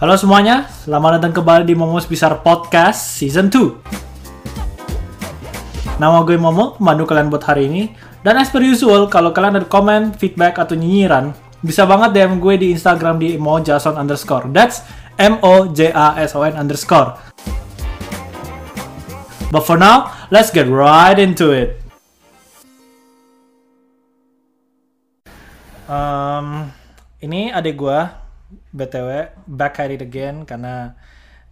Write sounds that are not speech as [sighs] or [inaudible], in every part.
Halo semuanya, selamat datang kembali di Momo's Bizarre Podcast Season 2. Nama gue Momo, pemandu kalian buat hari ini. Dan as per usual, kalau kalian ada komen, feedback, atau nyinyiran, bisa banget DM gue di Instagram di mojason underscore. That's M-O-J-A-S-O-N underscore. But for now, let's get right into it. Um, ini adik gue, btw, back at it again karena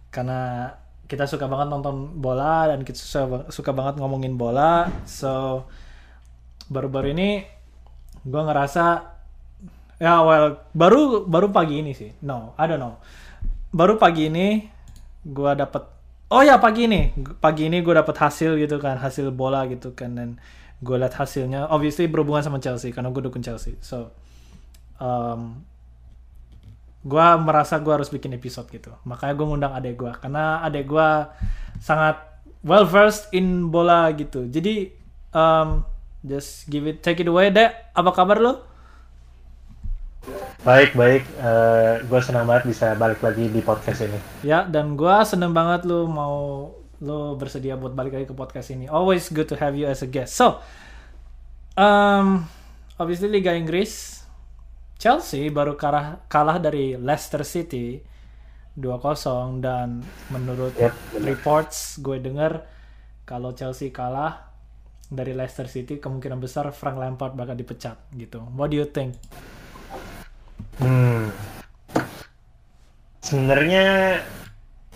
karena kita suka banget nonton bola dan kita suka, suka banget ngomongin bola. So baru-baru ini gue ngerasa ya well baru baru pagi ini sih. No, I don't know. Baru pagi ini gue dapet oh ya pagi ini pagi ini gue dapet hasil gitu kan hasil bola gitu kan dan gue liat hasilnya obviously berhubungan sama Chelsea karena gue dukung Chelsea so um, gue merasa gue harus bikin episode gitu. Makanya gue ngundang adek gue karena adek gue sangat well versed in bola gitu. Jadi um, just give it take it away dek. Apa kabar lo Baik, baik. Uh, gue senang banget bisa balik lagi di podcast ini. ya dan gue seneng banget lo mau lo bersedia buat balik lagi ke podcast ini. Always good to have you as a guest. So um, obviously Liga Inggris Chelsea baru kalah, kalah dari Leicester City 2-0 dan menurut Yep, reports gue denger kalau Chelsea kalah dari Leicester City kemungkinan besar Frank Lampard bakal dipecat gitu. What do you think? Hmm. Sebenarnya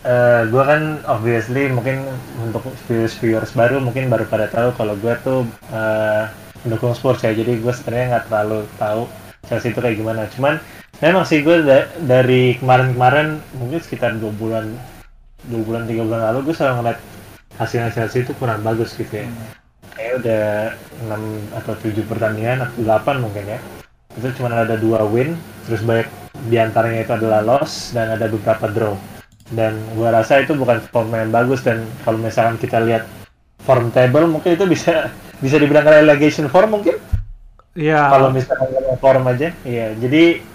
eh gue kan obviously mungkin untuk viewers-viewers baru mungkin baru pada tahu kalau gue tuh eh mendukung Spurs ya. Jadi gue sebenarnya nggak terlalu tahu Chelsea itu kayak gimana. Cuman memang sih gue da- dari kemarin-kemarin mungkin sekitar dua bulan dua bulan tiga bulan lalu gue selalu ngeliat hasilnya Chelsea itu kurang bagus gitu ya. Kayak udah 6 atau 7 pertandingan atau 8 mungkin ya. Itu cuma ada dua win, terus banyak di antaranya itu adalah loss dan ada beberapa draw. Dan gua rasa itu bukan form yang bagus dan kalau misalkan kita lihat form table mungkin itu bisa bisa dibilang relegation form mungkin Ya, kalau misalkan ngomong form aja iya. Jadi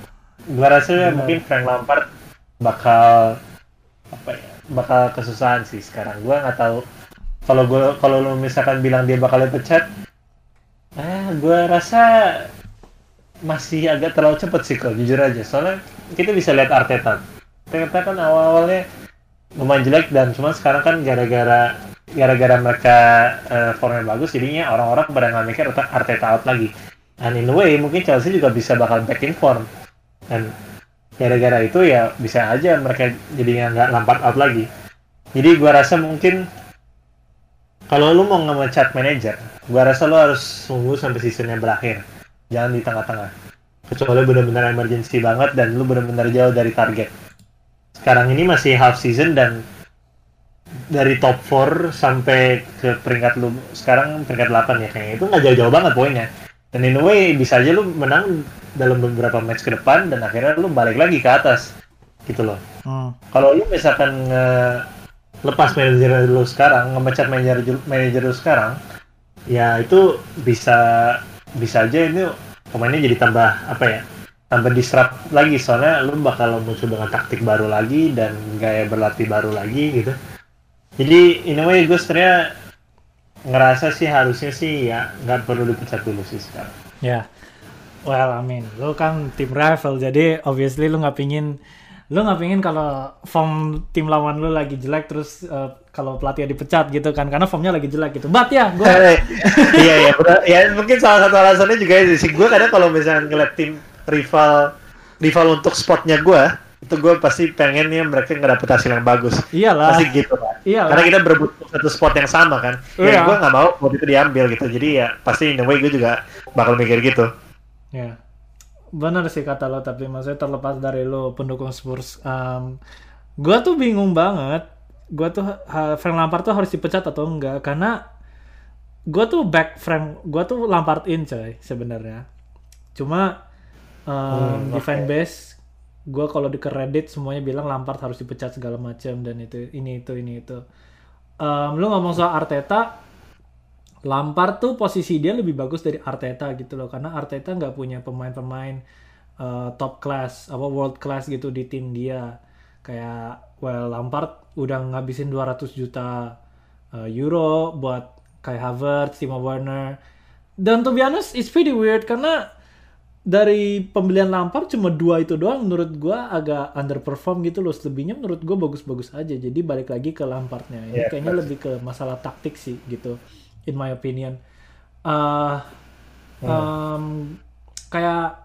gua rasa mungkin Frank Lampard bakal apa ya bakal kesusahan sih sekarang. Gua nggak tahu. Kalau gua kalau lu misalkan bilang dia bakal dipecat ah gua rasa masih agak terlalu cepet sih kalau jujur aja. Soalnya kita bisa lihat Arteta. Arteta kan awal-awalnya lumayan jelek dan cuma sekarang kan gara-gara gara-gara mereka eh, formnya bagus jadinya orang-orang pada nggak mikir Arteta out lagi and in a way mungkin Chelsea juga bisa bakal back in form. Dan gara-gara itu ya bisa aja mereka jadinya nggak Lampard out lagi. Jadi gua rasa mungkin kalau lu mau ngemecat manajer gua rasa lu harus tunggu sampai seasonnya berakhir. Jangan di tengah-tengah. Kecuali benar-benar emergency banget dan lu benar-benar jauh dari target. Sekarang ini masih half season dan dari top 4 sampai ke peringkat lu sekarang peringkat 8 ya kayaknya. Itu nggak jauh-jauh banget poinnya dan in a way bisa aja lu menang dalam beberapa match ke depan dan akhirnya lu balik lagi ke atas gitu loh. Hmm, kalau lu misalkan nge- lepas manajer lu sekarang ngemecat manajer manajer lu sekarang ya itu bisa bisa aja ini pemainnya jadi tambah apa ya tambah disrupt lagi. Soalnya lu bakal muncul dengan taktik baru lagi dan gaya berlatih baru lagi gitu. Jadi in a way gue sebenarnya ngerasa sih harusnya sih ya nggak perlu dipecat dulu sih sekarang ya. Well, I mean, lu kan tim rival, jadi obviously lu nggak pingin lu nggak pingin kalau form tim lawan lu lagi jelek terus eh, kalau pelatih dipecat gitu kan karena formnya lagi jelek gitu. But ya, gue iya iya ya mungkin salah satu alasannya juga sih gue kadang kalau misalnya ngeliat tim rival rival untuk spotnya gue itu gue pasti pengennya mereka nggak dapet hasil yang bagus iyalah. pasti gitu kan Iyalah. karena kita berebut satu spot yang sama kan Iya. ya gue nggak mau spot itu diambil gitu jadi ya pasti in a way gue juga bakal mikir gitu Ya, benar sih kata lo tapi maksudnya terlepas dari lo pendukung Spurs, um, gue tuh bingung banget. Gue tuh Frank Lampard tuh harus dipecat atau enggak karena gue tuh back Frank, gue tuh Lampard in coy sebenarnya. Cuma um, Hmm, di oke. fanbase gue kalau di Reddit semuanya bilang Lampard harus dipecat segala macam dan itu ini itu ini itu. Um, lu ngomong soal Arteta, Lampard tuh posisi dia lebih bagus dari Arteta gitu loh karena Arteta nggak punya pemain-pemain uh, top class apa world class gitu di tim dia kayak well Lampard udah ngabisin 200 juta uh, euro buat Kai Havertz, Timo Werner. Dan to be honest, it's pretty weird karena dari pembelian Lampard cuma dua itu doang menurut gua agak underperform gitu loh. Selebihnya menurut gua bagus-bagus aja. Jadi balik lagi ke Lampardnya. Ini Yeah, kayaknya lebih ke masalah taktik sih gitu, in my opinion. Uh, um, kayak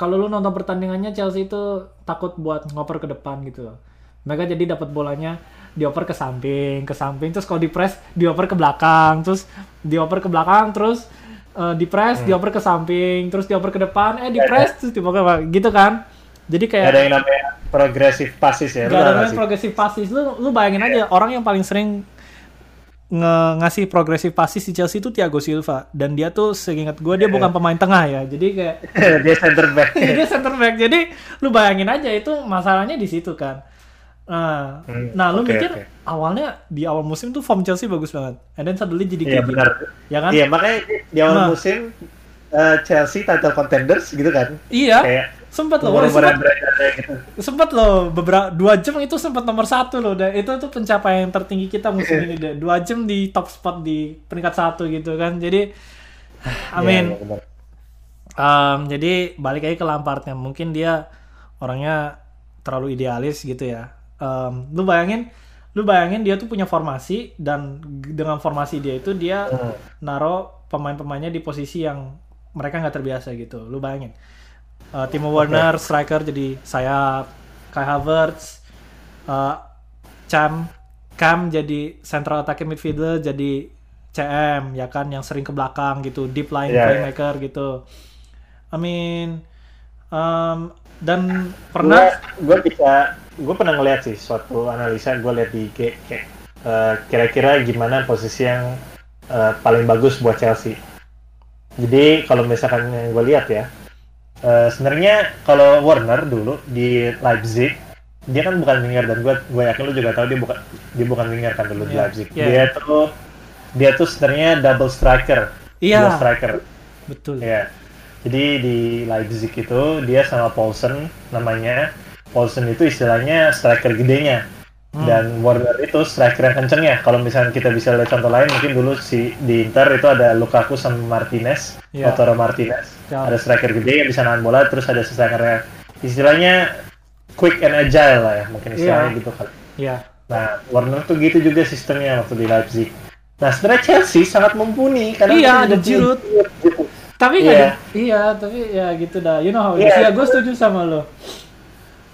kalau lu nonton pertandingannya Chelsea itu takut buat ngoper ke depan gitu loh. Mereka jadi dapat bolanya dioper ke samping, ke samping terus kalau di press dioper ke belakang, terus dioper ke belakang terus eh, di press dioper ke samping, terus dioper ke depan, eh di press terus dioper ke gitu kan. Jadi Nggak ada kayak yang namanya progressive passes ya. gak ada namanya sih? progressive passes. Lu lu bayangin aja orang yang paling sering nge- ngasih progressive passes di Chelsea itu Thiago Silva dan dia tuh seingat gue dia bukan pemain tengah ya. Jadi kayak [laughs] dia center back. [laughs] dia center back. Jadi lu bayangin aja itu masalahnya di situ kan. Nah, Hmm, nah lu oke, mikir oke. awalnya di awal musim tuh form Chelsea bagus banget. And then suddenly jadi Iya kayak benar. gitu. Ya kan? Iya makanya di awal Nah. musim eh, Chelsea title contenders gitu kan. Iya. Kayak Sempat loh, sempat, gitu. sempat loh beberapa dua jam itu sempat nomor satu loh. Dan itu tuh pencapaian tertinggi kita musim ini deh. Dua jam di top spot di peringkat satu gitu kan. Jadi, I mean, Iya, iya, benar. Um, jadi balik lagi ke Lampardnya, mungkin dia orangnya terlalu idealis gitu ya. Um, lu bayangin, lu bayangin dia tuh punya formasi dan dengan formasi dia itu dia Hmm. naro pemain-pemainnya di posisi yang mereka nggak terbiasa gitu. Lu bayangin, Uh, Timo Werner striker jadi sayap, Kai Havertz, uh, Cam, Cam jadi central attacking midfielder jadi CM ya kan yang sering ke belakang gitu, deep line Iya, iya. playmaker gitu. I mean, um, dan pernah gue bisa gue pernah ngeliat sih suatu analisa gue lihat di IG kayak eh, kira-kira gimana posisi yang eh, paling bagus buat Chelsea jadi kalau misalkan yang gue lihat ya eh, sebenarnya kalau Warner dulu di Leipzig dia kan bukan winger dan gue gue yakin lu juga tahu dia bukan dia bukan winger kan dulu di Iya, Leipzig iya. dia tuh dia tuh sebenarnya double striker Iya. Dua striker betul. Ya. Jadi di Leipzig itu dia sama Paulsen namanya. Paulsen itu istilahnya striker gedenya. Hmm. Dan Warner itu striker yang kencengnya. Kalau misalnya kita bisa lihat contoh lain, mungkin dulu si di Inter itu ada Lukaku sama Martinez, Iya. Lautaro Martinez. Ya. Ada striker gede yang bisa nahan bola, terus ada striker yang istilahnya quick and agile lah ya, mungkin istilahnya Iya. gitu kali. Iya. Nah, Warner tuh gitu juga sistemnya waktu di Leipzig. Nah, sebenarnya Chelsea sangat mumpuni karena Iya, ada Giroud. Gitu. Tapi Iya. di- iya, tapi ya gitu dah. You know how it Iya. is. Ya, gue setuju sama lo.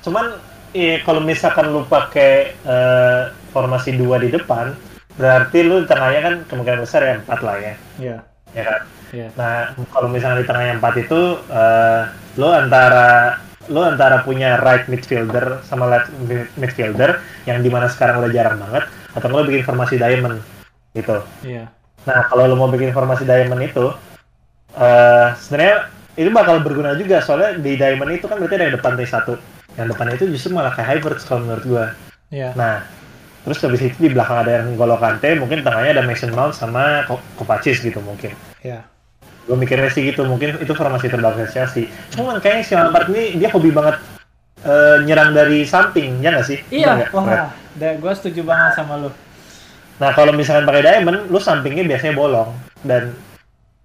Cuman eh, kalau misalkan lu pakai eh, formasi dua di depan, berarti lu di tengahnya kan kemungkinan besar ya empat lah ya, Iya, ya kan? iya. Nah, kalau misalnya di tengahnya empat itu, eh, lu antara lu antara punya right midfielder sama left mid- midfielder yang di mana sekarang udah jarang banget, atau lu bikin formasi diamond gitu. Iya. Nah, kalau lo mau bikin formasi diamond itu, eh sebenarnya itu bakal berguna juga soalnya di diamond itu kan berarti ada yang depan T1. Yang depan itu justru malah kayak Havertz kalau menurut gua. Iya. Nah, terus habis itu di belakang ada yang N'Golo Kante, mungkin tengahnya ada Mason Mount sama Ko- Kovacic gitu mungkin. Iya. Gue mikirnya sih gitu, mungkin itu formasi terbagus Chelsea. Cuman kayaknya si Lampard ini dia hobi banget eh, nyerang dari samping, ya nggak sih? Iya, wah, gue setuju banget sama lo. Nah kalau misalkan pakai diamond, lu sampingnya biasanya bolong dan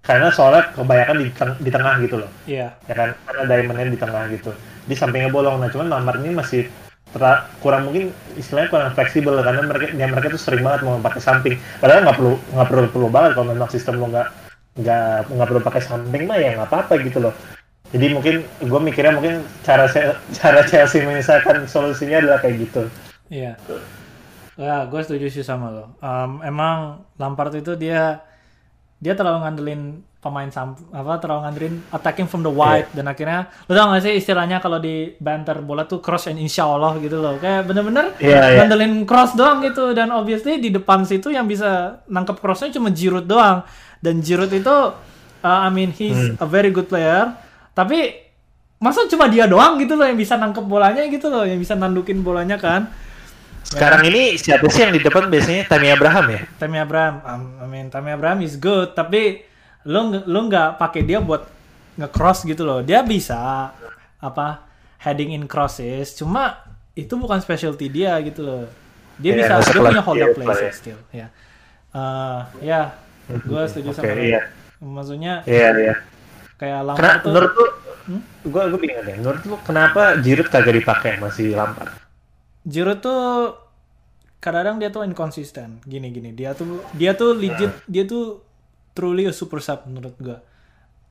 karena soalnya kebanyakan di, teng- di tengah gitu loh, Iya, ya kan? Karena diamondnya di tengah gitu, di sampingnya bolong. Nah cuman Lampard ini masih kurang mungkin istilahnya kurang fleksibel karena mereka ya mereka tuh sering banget mau pakai samping. Padahal nggak perlu nggak perlu perlu banget kalau memang sistem lo nggak nggak nggak perlu pakai samping mah ya nggak apa-apa gitu loh. Jadi mungkin gue mikirnya mungkin cara cara Chelsea menyelesaikan solusinya adalah kayak gitu. iya. Ya, gue setuju sih sama lo. Em, emang Lampard itu dia dia terlalu ngandelin pemain sam apa terlalu ngandelin attacking from the wide. Dan akhirnya lo tau gak sih istilahnya kalau di banter bola tuh cross and insya Allah gitu loh. Kayak bener-bener Iya, iya. ngandelin cross doang gitu. Dan obviously di depan situ yang bisa nangkep crossnya cuma Giroud doang. Dan Giroud itu uh, I mean he's a very good player. Tapi masa cuma dia doang gitu loh yang bisa nangkep bolanya gitu loh. Yang bisa nandukin bolanya kan Sekarang ini siapa sih yang di depan biasanya Tammy Abraham ya? Tammy Abraham, um, I mean Tammy Abraham is good, tapi lo nge- lo nggak pakai dia buat nge-cross gitu loh. Dia bisa apa heading in crosses, cuma itu bukan specialty dia gitu loh. Dia Iya, bisa dia punya hold up plays play. still ya. Eh, ya, gue setuju Oke, sama lo. iya. Maksudnya Iya, iya. kayak Karena Lampard tuh menurut lu, Hmm? gua gua bingung deh. Menurut lu kenapa Giroud kagak dipakai masih Lampard? Giroud tuh kadang-kadang dia tuh inconsistent. Gini-gini dia tuh dia tuh legit dia tuh truly a super sub menurut gua.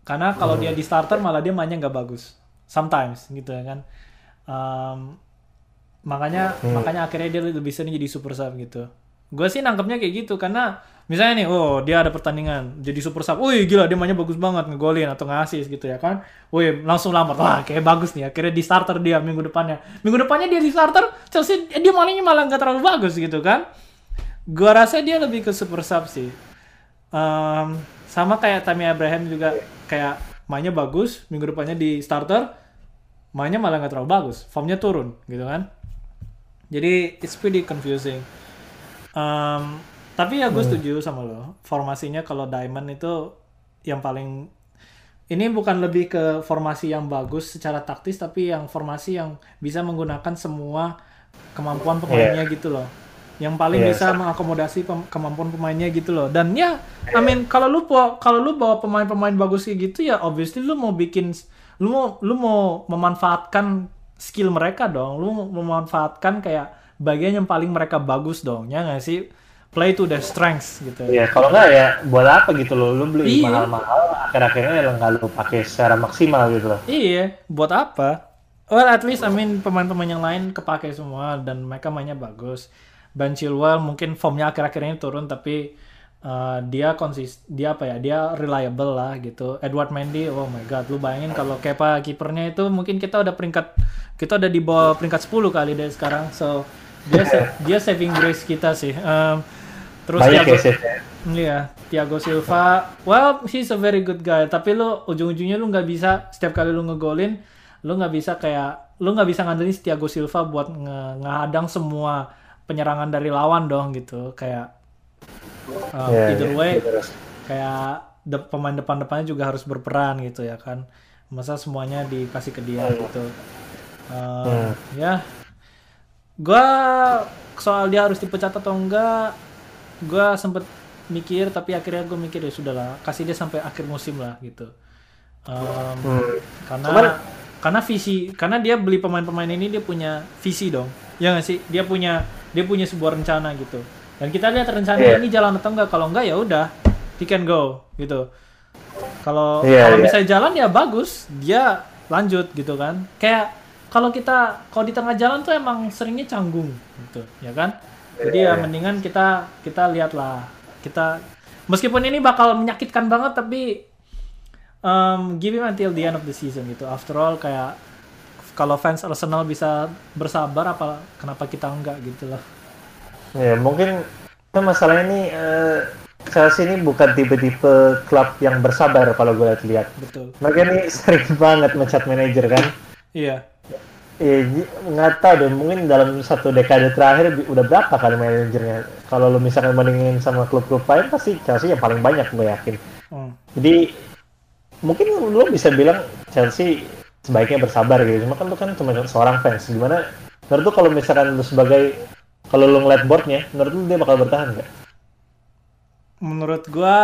Karena kalau dia di starter malah dia mainnya nggak bagus. Sometimes gitu ya kan. Um, makanya makanya akhirnya dia lebih sering jadi super sub gitu gue sih nangkepnya kayak gitu karena misalnya nih oh dia ada pertandingan jadi super sub wih gila dia mainnya bagus banget ngegolin atau ngasih gitu ya kan. Wih langsung lambat wah kayak bagus nih akhirnya di starter dia minggu depannya. Minggu depannya dia di starter Chelsea eh, dia mainnya malah nggak terlalu bagus gitu kan. Gua rasa dia lebih ke super sub sih. Em, sama kayak Tammy Abraham juga kayak mainnya bagus minggu depannya di starter mainnya malah nggak terlalu bagus formnya turun gitu kan. Jadi it's pretty confusing Um, tapi ya gue setuju sama lo. Formasinya kalau diamond itu yang paling ini bukan lebih ke formasi yang bagus secara taktis tapi yang formasi yang bisa menggunakan semua kemampuan pemainnya gitu loh. Yang paling Iya, bisa mengakomodasi pem- kemampuan pemainnya gitu loh. Dan ya, I mean kalau lu kalau lu bawa pemain-pemain bagus kayak gitu ya obviously lu mau bikin lu mau lu mau memanfaatkan skill mereka dong. Lu mau memanfaatkan kayak bagian yang paling mereka bagus dong. Ya nggak sih? Play to their strengths gitu. Iya, kalau nggak ya buat apa gitu loh? Lu beli Iya. mahal-mahal, akhir-akhirnya ya nggak lu pakai secara maksimal gitu loh. Iya, buat apa? Well, at least I mean pemain-pemain yang lain kepake semua dan mereka mainnya bagus. Ben Chilwell mungkin formnya akhir-akhir ini turun tapi uh, dia konsis dia apa ya? Dia reliable lah gitu. Edward Mendy, oh my god, lu bayangin kalau Kepa kipernya itu mungkin kita udah peringkat kita udah di bawah peringkat 10 kali deh sekarang. So dia dia saving grace kita sih. Um, terus Banyak Thiago- ya sih. Iya, Thiago Silva. Well, he's a very good guy. Tapi lu ujung-ujungnya lu nggak bisa setiap kali lu ngegolin, lu nggak bisa kayak lu nggak bisa ngandelin Thiago Silva buat nge ngehadang semua penyerangan dari lawan dong gitu. Kayak uh, Iya, either iya, way, terus. kayak de- pemain depan-depannya juga harus berperan gitu ya kan. Masa semuanya dikasih ke dia gitu. Uh, Hmm. Ya, gua soal dia harus dipecat atau enggak, gua sempet mikir tapi akhirnya gue mikir ya sudahlah kasih dia sampai akhir musim lah gitu. Um, Hmm. karena Cuman- karena visi karena dia beli pemain-pemain ini dia punya visi dong ya nggak sih dia punya dia punya sebuah rencana gitu dan kita lihat rencana Iya. ini jalan atau enggak kalau enggak ya udah he can go gitu kalau Iya, kalau iya. bisa jalan ya bagus dia lanjut gitu kan kayak kalau kita kalau di tengah jalan tuh emang seringnya canggung gitu ya kan jadi ya Iya, iya. mendingan kita kita lihatlah kita meskipun ini bakal menyakitkan banget tapi um, give him until the end of the season gitu. After all kayak kalau fans Arsenal bisa bersabar apa kenapa kita enggak gitu loh. Ya mungkin masalahnya ini eh, Chelsea ini bukan tipe-tipe klub yang bersabar kalau gue lihat-lihat. Betul. Mereka ini sering [laughs] banget mencat manajer kan. Iya. Iya, nggak tahu deh. Mungkin dalam satu dekade terakhir udah berapa kali manajernya. Kalau lo misalkan bandingin sama klub-klub lain, pasti Chelsea yang paling banyak gue yakin. Hmm. Jadi mungkin lo bisa bilang Chelsea sebaiknya bersabar gitu. Cuma kan lo kan cuma seorang fans. Gimana? Menurut lo kalau misalkan lo sebagai kalau lo ngeliat boardnya, menurut lo dia bakal bertahan nggak? Menurut gua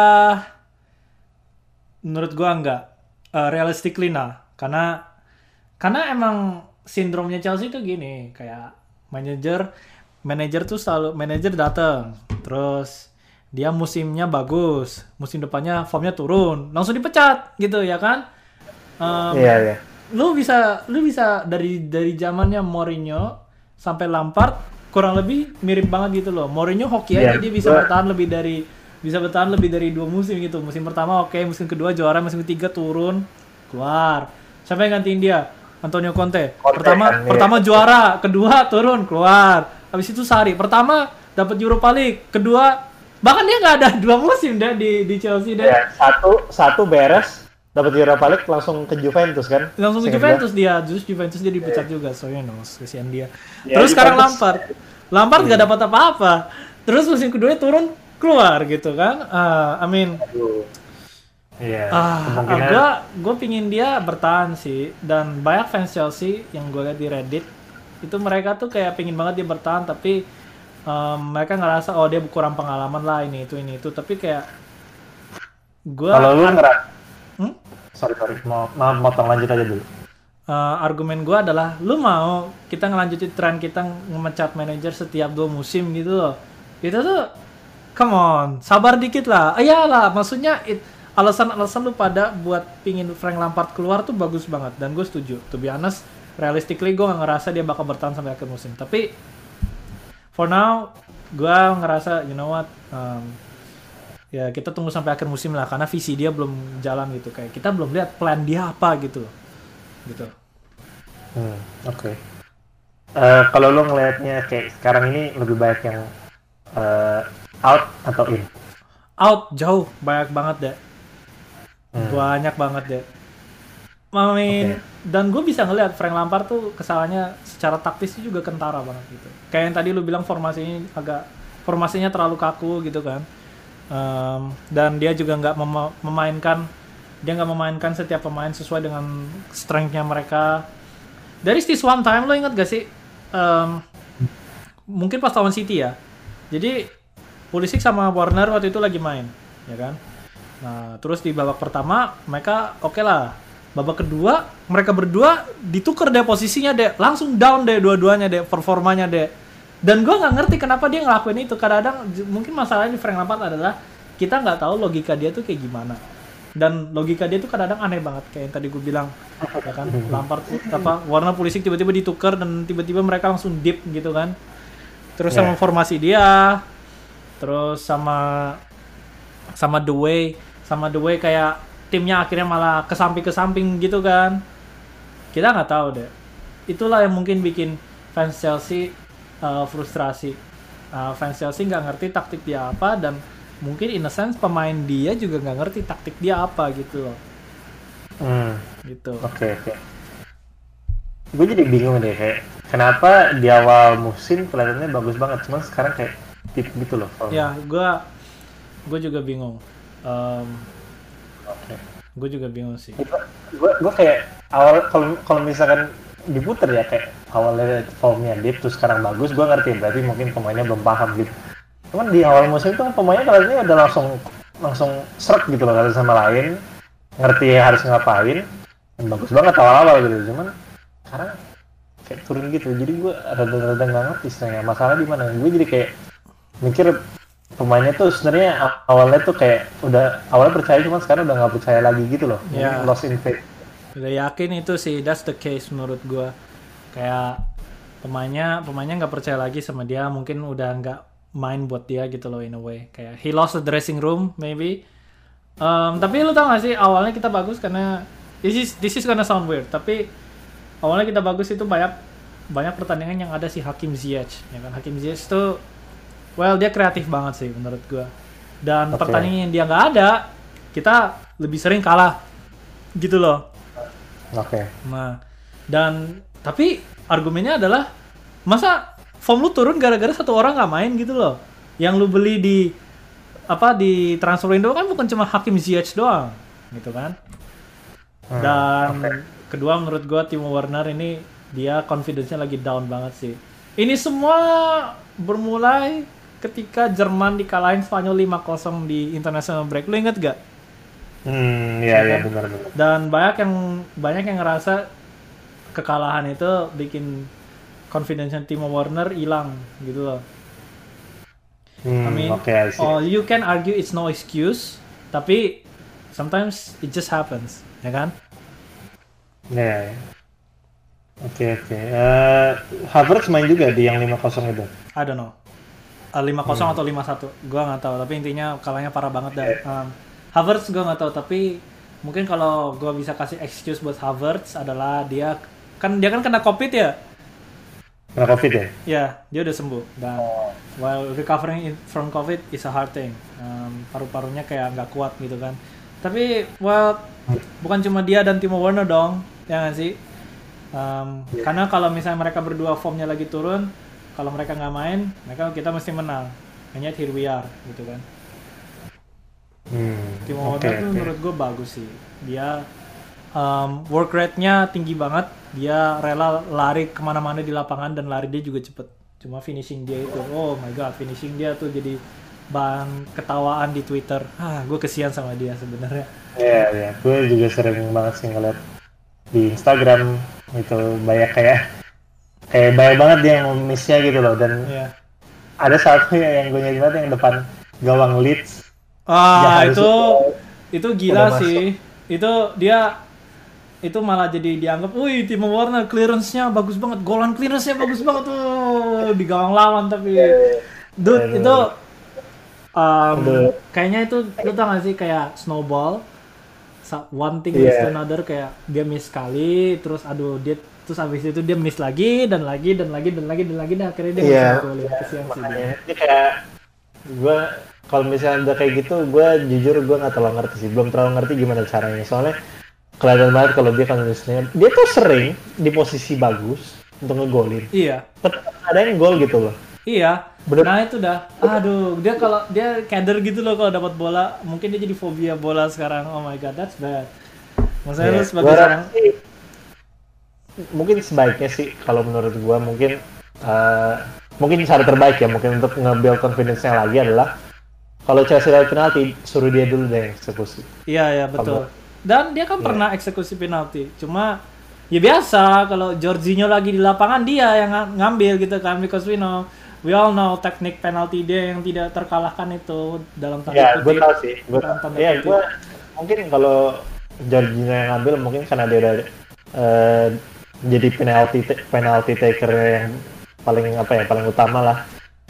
menurut gua enggak. Uh, realistically nah. Karena karena emang sindromnya Chelsea itu gini, kayak manajer manajer tuh selalu manajer datang, terus dia musimnya bagus, musim depannya formnya turun, langsung dipecat gitu ya kan? Um, Iya iya. lu bisa lu bisa dari dari zamannya Mourinho sampai Lampard kurang lebih mirip banget gitu loh. Mourinho hoki aja Iya, dia bisa gua- bertahan lebih dari bisa bertahan lebih dari dua musim gitu. Musim pertama oke, musim kedua juara, musim ketiga turun, keluar. Siapa yang gantiin dia? Antonio Conte. Conte pertama kan, iya. pertama juara, kedua turun, keluar. Habis itu Sari. Pertama dapat Europa League, kedua bahkan dia nggak ada [laughs] dua musim deh di di Chelsea deh. Ya, satu satu beres dapat Europa League langsung ke Juventus kan? langsung ke Juventus dia terus Juventus dia dipecat juga so you know kesian dia Ya, terus sekarang Juventus- Lampard Lampard nggak dapat apa-apa terus musim kedua turun keluar gitu kan Ah, I mean. Aduh. Iya. ah kemungkinan. gue gue pingin dia bertahan sih dan banyak fans Chelsea yang gue lihat di Reddit itu mereka tuh kayak pingin banget dia bertahan tapi um, mereka ngerasa oh dia kurang pengalaman lah ini itu ini itu tapi kayak gue Kalau lu ngeras, Hmm? sorry sorry, mau mau motong lanjut aja dulu. uh, argumen gue adalah lu mau kita ngelanjutin tren kita ngemecat manajer setiap dua musim gitu loh itu tuh come on sabar dikit lah iyalah maksudnya it, alasan-alasan lu pada buat pingin Frank Lampard keluar tuh bagus banget dan gue setuju. To be honest realistically gue gak ngerasa dia bakal bertahan sampai akhir musim. Tapi for now gue ngerasa you know what um, ya kita tunggu sampai akhir musim lah karena visi dia belum jalan gitu. Kayak kita belum lihat plan dia apa gitu. Gitu. Hmm, oke. Eh, kalau lu ngelihatnya kayak sekarang ini lebih banyak yang eh, out atau in? out jauh banyak banget deh Hmm. banyak banget deh mean, Oke. dan gue bisa ngeliat Frank Lampard tuh kesalahannya secara taktis juga kentara banget gitu. Kayak yang tadi lu bilang formasinya agak formasinya terlalu kaku gitu kan. Em, dan dia juga nggak mema- memainkan dia nggak memainkan setiap pemain sesuai dengan strength-nya mereka. Dari this one time lo ingat gak sih? Em, mungkin pas lawan City ya. Jadi Pulisic sama Warner waktu itu lagi main ya kan nah terus di babak pertama mereka oke lah. Babak kedua mereka berdua ditukar deh posisinya deh. Langsung down deh dua-duanya deh performanya deh. Dan gue nggak ngerti kenapa dia ngelakuin itu. Kadang-kadang mungkin masalahnya di Frank Lampard adalah kita nggak tahu logika dia tuh kayak gimana. Dan logika dia tuh kadang-kadang aneh banget kayak yang tadi gue bilang ya kan? [laughs] Lampard apa warna Pulisic tiba-tiba ditukar dan tiba-tiba mereka langsung deep gitu kan. Terus sama Yeah. formasi dia terus sama sama the way sama the way kayak timnya akhirnya malah ke samping ke samping gitu kan. Kita nggak tahu deh itulah yang mungkin bikin fans Chelsea uh, frustrasi. Uh, fans Chelsea nggak ngerti taktik dia apa dan mungkin in a sense pemain dia juga nggak ngerti taktik dia apa gitu loh. Hmm, gitu. Oke oke. Gue jadi bingung deh kayak kenapa di awal musim kelihatannya bagus banget, cuman sekarang kayak tip gitu loh. ya gue gue juga bingung um, Oke. gue juga bingung sih. Gue gue kayak awal kalau kalau misalkan diputer ya kayak awalnya formnya deep terus sekarang bagus gue ngerti berarti mungkin pemainnya belum paham gitu. Cuman di awal musim itu pemainnya kelihatannya udah langsung langsung seret gitu loh satu sama lain. Ngerti harus ngapain dan bagus banget awal-awal gitu cuman sekarang kayak turun gitu. Jadi gue rada-rada nggak ngerti sebenarnya masalah di mana. Gue jadi kayak mikir pemainnya tuh sebenarnya awalnya tuh kayak udah awalnya percaya cuman sekarang udah nggak percaya lagi gitu loh. Ya. lost in faith udah yakin itu sih that's the case menurut gua. Kayak pemainnya pemainnya nggak percaya lagi sama dia mungkin udah nggak main buat dia gitu loh in a way. Kayak he lost the dressing room maybe. Um, tapi lu tau gak sih awalnya kita bagus karena this is this is gonna sound weird tapi awalnya kita bagus itu banyak banyak pertandingan yang ada si Hakim Ziyech ya kan? Hakim Ziyech tuh well dia kreatif banget sih menurut gua dan Oke. pertandingan yang dia nggak ada kita lebih sering kalah gitu loh oke Nah, dan tapi argumennya adalah masa form lu turun gara-gara satu orang nggak main gitu loh. Yang lu beli di apa di transfer window kan bukan cuma Hakim Ziyech doang, gitu kan? Hmm, Dan oke. kedua menurut gua Timo Werner ini dia confidence-nya lagi down banget sih. Ini semua bermulai ketika Jerman dikalahin Spanyol 5-0 di international break. Lu inget gak? Hmm, iya iya kan? benar benar. dan banyak yang banyak yang ngerasa kekalahan itu bikin confidence Timo Werner hilang gitu loh. Hmm, I mean, see. oh you can argue it's no excuse, tapi sometimes it just happens, ya kan? Iya, iya. Oke oke. Eh, Havertz main juga di yang 5-0 itu. I don't know. Uh, 5-0 Hmm. atau 5-1, gua nggak tahu. Tapi intinya kalahnya parah banget. Iya. Um, Havertz gua nggak tahu, tapi mungkin kalau gua bisa kasih excuse buat Havertz adalah dia kan dia kan kena covid ya. Kena covid ya? Ya, dia udah sembuh dan Oh. while recovering in- from COVID is a hard thing. Um, paru-parunya kayak nggak kuat gitu kan. Tapi well bukan cuma dia dan Timo Werner dong, ya nggak sih? Um, Iya. Karena kalau misalnya mereka berdua formnya lagi turun, kalau mereka nggak main, mereka kita mesti menang. Hanya here we are gitu kan. Hmm, Timo oke Werner tuh oke. menurut gue bagus sih. Dia um, work rate-nya tinggi banget. Dia rela lari ke mana-mana di lapangan dan lari dia juga cepet. Cuma finishing dia itu, oh my god, finishing dia tuh jadi bahan ketawaan di Twitter. Ah, gue kesian sama dia sebenarnya. Iya, iya. Gue juga sering banget sih ngeliat di Instagram itu banyak kayak kayak banyak banget dia yang missnya gitu loh dan Iya. ada satu yang gue nyari banget yang depan gawang Leeds Ah, itu itu gila sih. Itu dia itu malah jadi dianggap, wih Timo Werner clearance-nya bagus banget, golan clearance-nya bagus banget tuh di gawang lawan tapi dude Aduh. itu um, kayaknya itu lu tau gak sih kayak snowball one thing leads to Iya. another kayak dia miss sekali terus aduh dia terus habis itu dia miss lagi dan lagi dan lagi dan lagi dan lagi dan akhirnya dia nggak golin kesian sih dia. makanya ini kayak gue kalau misalnya udah kayak gitu gue jujur gue nggak terlalu ngerti sih belum terlalu ngerti gimana caranya soalnya kelihatan banget kalau dia konsisten dia tuh sering di posisi bagus untuk ngegolin iya tapi ada yang gol gitu loh Iya. Bener. Nah itu dah. Aduh, dia kalau dia kader gitu loh kalau dapat bola, mungkin dia jadi fobia bola sekarang. Oh my god, that's bad. Maksudnya lu Ya, sebagai seorang mungkin sebaiknya sih kalau menurut gua mungkin eh, mungkin cara terbaik ya mungkin untuk nge-build confidence-nya lagi adalah kalau Chelsea dapat penalti suruh dia dulu deh eksekusi Iya, iya betul. Dan dia kan pernah eksekusi penalti. Cuma ya biasa kalau Jorginho lagi di lapangan dia yang ng- ngambil gitu kan because we know we all know teknik penalti dia yang tidak terkalahkan itu dalam tanda ya gue kutip. sih gue Dalam tanda ya kutip. gue mungkin kalau Jorginho yang ngambil mungkin karena dia udah eh, jadi penalti penalti taker yang paling apa ya paling utama lah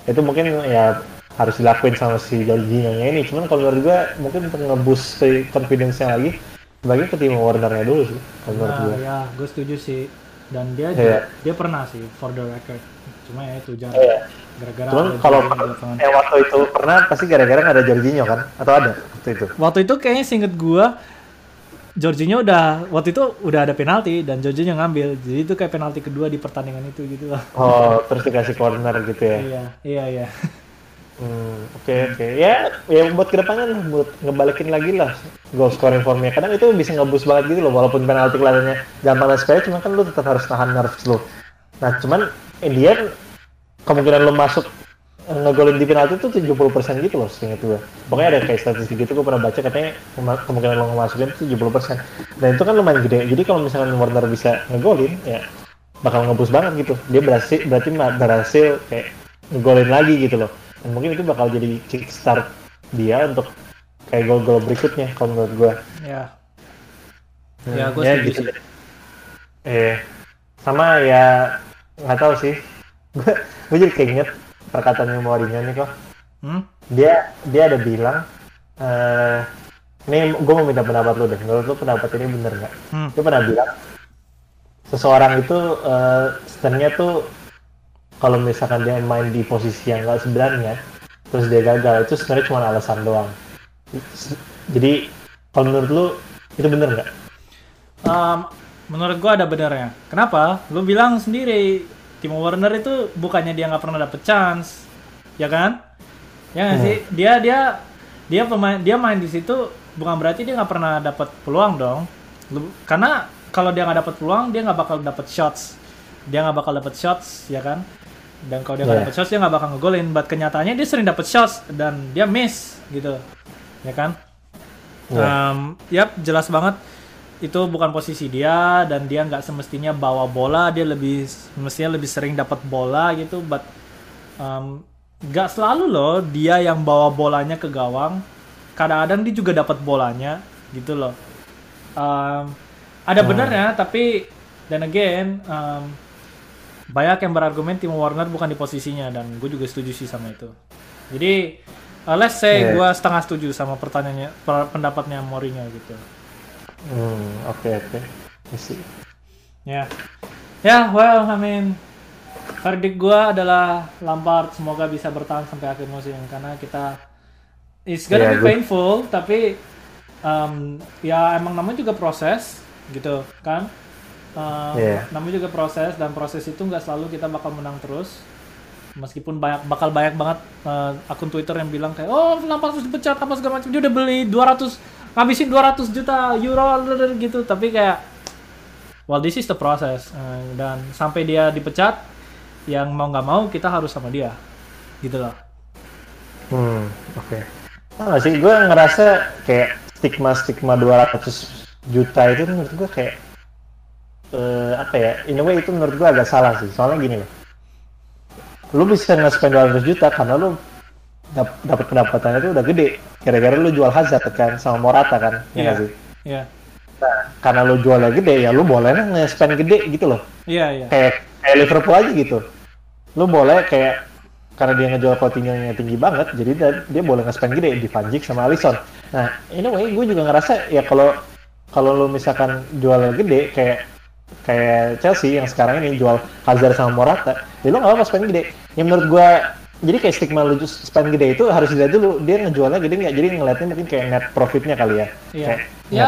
itu mungkin ya harus dilakuin sama si Jorginho nya ini cuman kalau menurut gue mungkin untuk ngeboost si confidence-nya lagi bagi ke Timo Werner-nya dulu sih kalau menurut Nah, gue ya, gue setuju sih. Dan dia juga- dia pernah sih for the record. Cuma ya itu jarang. Iya. Gara-gara cuman kalau yang waktu itu pernah pasti gara-gara ada Jorginho kan atau ada waktu itu Waktu itu kayaknya seinget gua Jorginho udah waktu itu udah ada penalti dan Jorginho ngambil. Jadi itu kayak penalti kedua di pertandingan itu gitu loh. oh terus dikasih corner gitu ya iya, iya, iya. Hmm, oke oke ya ya buat ke depannya lah buat ngebalikin lagi lah goal scoring formnya kadang itu bisa ngebus banget gitu loh walaupun penalti kelihatannya gampang dan sepele cuman kan lu tetap harus nahan nerves lu nah cuman in the end kemungkinan lu masuk ngegolin di penalti itu 70% gitu loh seinget gue pokoknya ada kayak statistik gitu gue pernah baca katanya kemungkinan lo ngemasukin itu 70% dan itu kan lumayan gede jadi kalau misalkan Warner bisa ngegolin ya bakal ngebus banget gitu dia berhasil berarti berhasil kayak ngegolin lagi gitu loh dan mungkin itu bakal jadi kickstart dia untuk kayak gol-gol berikutnya kalau menurut gue Ya. Hmm, Ya, gua setuju sih. deh. Eh, sama ya nggak tahu sih. [laughs] Gue gue jadi keinget perkataannya Mourinho nih kok. Hmm? Dia dia ada bilang, eh ini gue mau minta pendapat lu deh. Menurut lu pendapat ini bener nggak? Hmm. Dia pernah bilang seseorang itu eh, sebenarnya tuh kalau misalkan dia main di posisi yang nggak sebenarnya, terus dia gagal itu sebenarnya cuma alasan doang. Jadi kalau menurut lu itu bener nggak? Um, menurut gua ada benernya. Kenapa? Lu bilang sendiri Timo Werner itu bukannya dia nggak pernah dapet chance, ya kan? Ya nggak Hmm. sih? Dia dia dia pemain dia main di situ bukan berarti dia nggak pernah dapet peluang dong. Karena kalau dia nggak dapet peluang dia nggak bakal dapet shots. Dia nggak bakal dapet shots, ya kan? Dan kalau dia nggak Yeah. dapet shots dia nggak bakal ngegolin. But kenyataannya dia sering dapet shots dan dia miss gitu, ya kan? Iya. Um, yap, jelas banget itu bukan posisi dia dan dia nggak semestinya bawa bola, dia lebih semestinya lebih sering dapat bola gitu, but um, nggak selalu loh dia yang bawa bolanya ke gawang. Kadang-kadang dia juga dapat bolanya gitu loh. Um, ada benernya, tapi dan again um, banyak yang berargumen Timo Werner bukan di posisinya dan gue juga setuju sih sama itu. Jadi uh, let's say Yeah. gue setengah setuju sama pertanyaannya per- pendapatnya Mourinho gitu. Hmm, oke oke. I see. Ya, ya well I mean verdict gue adalah Lampard semoga bisa bertahan sampai akhir musim karena kita it's gonna Yeah, be good. painful tapi um, ya emang namanya juga proses gitu kan. Um, Yeah. Namanya juga proses dan proses itu nggak selalu kita bakal menang terus. Meskipun banyak bakal banyak banget uh, akun Twitter yang bilang kayak oh Lampard harus dipecat apa segala macam dia udah beli 200 ngabisin 200 juta euro gitu tapi kayak well this is the process Eh, dan sampai dia dipecat yang mau nggak mau kita harus sama dia gitu loh Hmm, oke. Tau gak sih, gue ngerasa kayak stigma-stigma 200 juta itu menurut gue kayak eh, apa ya, in a way itu menurut gue agak salah sih. Soalnya gini loh, lu bisa nge-spend 200 juta karena lu dap- dapat pendapatannya itu udah gede. Gara-gara lu jual Hazard kan sama Morata kan, ya Iya. nggak sih? Iya, Nah, karena lu jualnya gede ya lu boleh nge-spend gede gitu loh. iya, iya. Kayak kayak Liverpool aja gitu. Lu boleh kayak karena dia ngejual Coutinho-nya tinggi banget, jadi dia, dia boleh nge-spend gede di Van Dijk sama Alisson. Nah, anyway, gue juga ngerasa ya kalau kalau lu misalkan jualnya gede kayak kayak Chelsea yang sekarang ini jual Hazard sama Morata, ya lu nggak apa-apa spend gede. Ya menurut gue jadi kayak stigma lu spend gede itu harus dilihat dulu dia ngejualnya gede nggak? Jadi ngeliatnya mungkin kayak net profitnya kali ya. Iya. kayak Ya,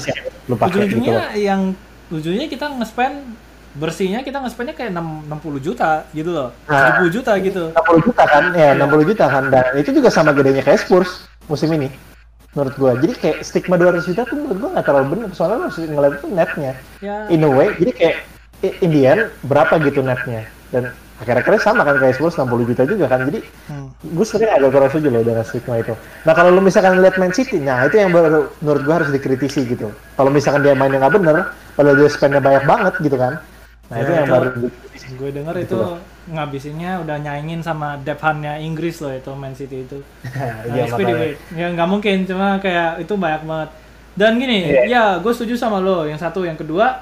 sih yang lu pakai gitu loh. yang ujungnya kita nge-spend bersihnya kita nge-spendnya kayak 6, 60 juta gitu loh. Nah. 70 juta gitu. 60 juta kan? Ya 60 juta kan? Dan itu juga sama gedenya kayak Spurs musim ini menurut gua jadi kayak stigma 200 juta tuh menurut gua nggak terlalu benar soalnya lu harus ngeliat itu netnya ya in a way jadi kayak i- in the end berapa gitu netnya dan akhir-akhirnya sama kan kayak Spurs 60 juta juga kan jadi hmm. gue sering agak kurang setuju loh dengan stigma itu. Nah kalau lu misalkan lihat Man City, nah itu yang baru menurut gue harus dikritisi gitu. Kalau misalkan dia mainnya nggak bener, padahal dia spendnya banyak banget gitu kan. Nah Ya, itu yang itu- baru dikritisi. gue denger Gitu itu loh. Ngabisinnya udah nyaingin sama Dephannya Inggris loh itu Man City itu [laughs] Nah, Iya XP makanya. Debate. ya nggak mungkin cuma kayak itu banyak banget dan gini Iya. ya gue setuju sama lo yang satu yang kedua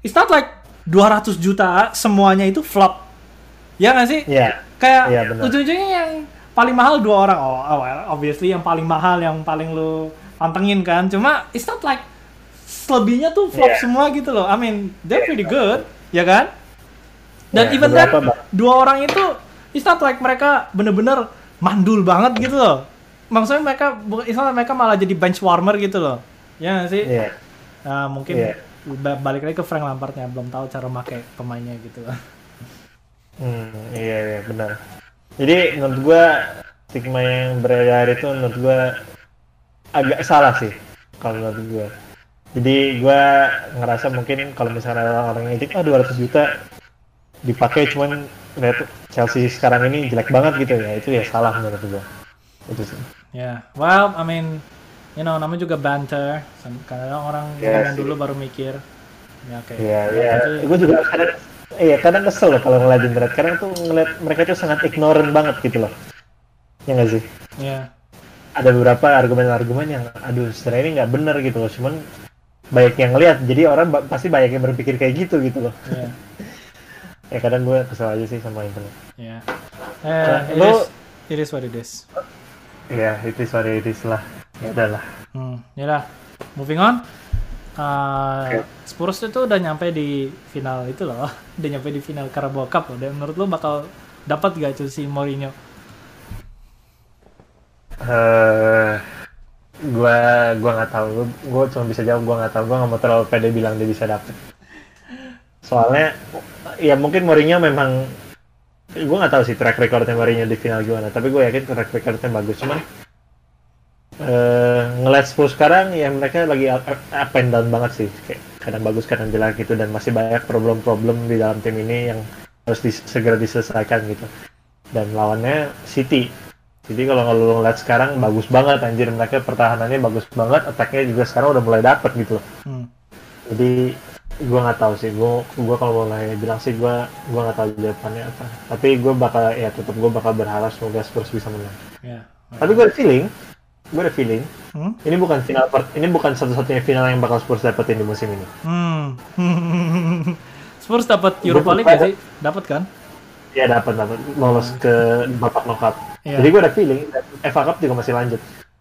it's not like 200 juta semuanya itu flop ya nggak sih Iya. kayak Iya, benar. ujung-ujungnya yang paling mahal dua orang oh, oh, well, obviously yang paling mahal yang paling lu pantengin kan cuma it's not like selebihnya tuh flop Iya. semua gitu loh I mean they're pretty good ya kan dan Iya, even then beberapa, Bang. dua orang itu it's not like mereka bener-bener mandul banget gitu loh maksudnya mereka bu- it's not like mereka malah jadi bench warmer gitu loh ya nggak sih Iya. Nah, mungkin ba- balik lagi ke Frank Lampardnya belum tahu cara pakai pemainnya gitu Hmm, iya iya benar. Jadi menurut gua stigma yang beredar itu menurut gua agak salah sih kalau menurut gua. Jadi gua ngerasa mungkin kalau misalnya ada orang yang ngintip ah 200 juta dipakai cuman lihat Chelsea sekarang ini jelek banget gitu ya itu ya salah menurut gua. Itu sih. Ya, well, I mean, you know, namanya juga banter. Kadang orang ngomong sih. dulu baru mikir. Ya, oke. Iya. Itu- Gua juga kadang iya kadang kesel loh kalau ngeliat internet. Kadang tuh ngeliat mereka tuh sangat ignorant banget gitu loh. Ya nggak sih? Iya, ada beberapa argumen-argumen yang aduh sebenarnya ini nggak bener gitu loh cuman banyak yang lihat jadi orang pasti banyak yang berpikir kayak gitu gitu loh iya, ya kadang gue kesel aja sih sama internet iya. Nah, Eh, it lu- is, it is what it is. ya itu suara itu lah ya udahlah Hmm, ya moving on. Uh, Oke. Spurs itu udah nyampe di final itu loh, [laughs] udah nyampe di final Carabao Cup loh. Dan menurut lo bakal dapat gak itu si Mourinho? eh gue gua nggak tahu gue cuma bisa jawab gue nggak tahu gue nggak mau terlalu pede bilang dia bisa dapet soalnya ya mungkin Mourinho memang gue nggak tahu sih track recordnya Mourinho di final gimana tapi gue yakin track recordnya bagus. Cuman eh ngeliat Spurs sekarang ya mereka lagi up, up and down banget sih. Kayak kadang bagus kadang jelek gitu dan masih banyak problem-problem di dalam tim ini yang harus dis- segera diselesaikan gitu. Dan lawannya City. Jadi kalau kalau lu ngeliat sekarang bagus banget anjir. Mereka pertahanannya bagus banget attacknya juga sekarang udah mulai dapet gitu loh. Hmm. jadi gua nggak tahu sih gua gua kalau mulai bilang sih gua gua nggak tahu jawabannya apa tapi gua bakal ya tetap gua bakal berharap semoga Spurs bisa menang Ya. tapi gua ada feeling gua ada feeling Hmm? ini bukan final per- ini bukan satu-satunya final yang bakal Spurs dapetin di musim ini Hmm. [laughs] Spurs dapat Europa League gak sih? Dapat kan? ya dapat dapat lolos ke babak knockout Iya. jadi gua ada feeling FA Cup juga masih lanjut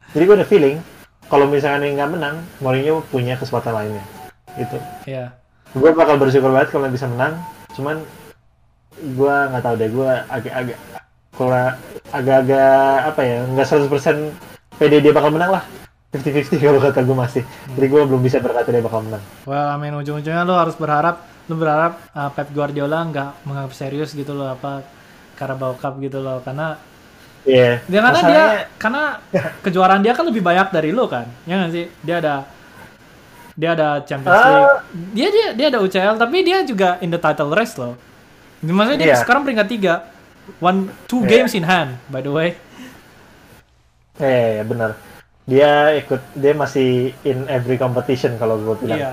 jadi gua ada feeling kalau misalnya ini nggak menang Mourinho punya kesempatan lainnya gitu Iya. Gue bakal bersyukur banget kalau bisa menang cuman gue nggak tahu deh gue agak-agak kalau agak-agak apa ya nggak 100% pede dia bakal menang lah 50-50 kalau kata gue masih jadi gue belum bisa berkata dia bakal menang Well, I mean ujung-ujungnya lo harus berharap, lo berharap uh, Pep Guardiola nggak menganggap serius gitu loh apa Carabao Cup gitu loh, karena Iya. Dia karena dia Masalahnya- karena kejuaraan dia kan lebih banyak dari lo kan. Ya nggak sih? Dia ada dia ada Champions Ah. League. Dia dia dia ada UCL tapi dia juga in the title race loh. Maksudnya dia Iya. sekarang peringkat tiga. One two Iya. games in hand by the way. Eh, ya benar. Dia ikut dia masih in every competition kalau gue bilang. Iya.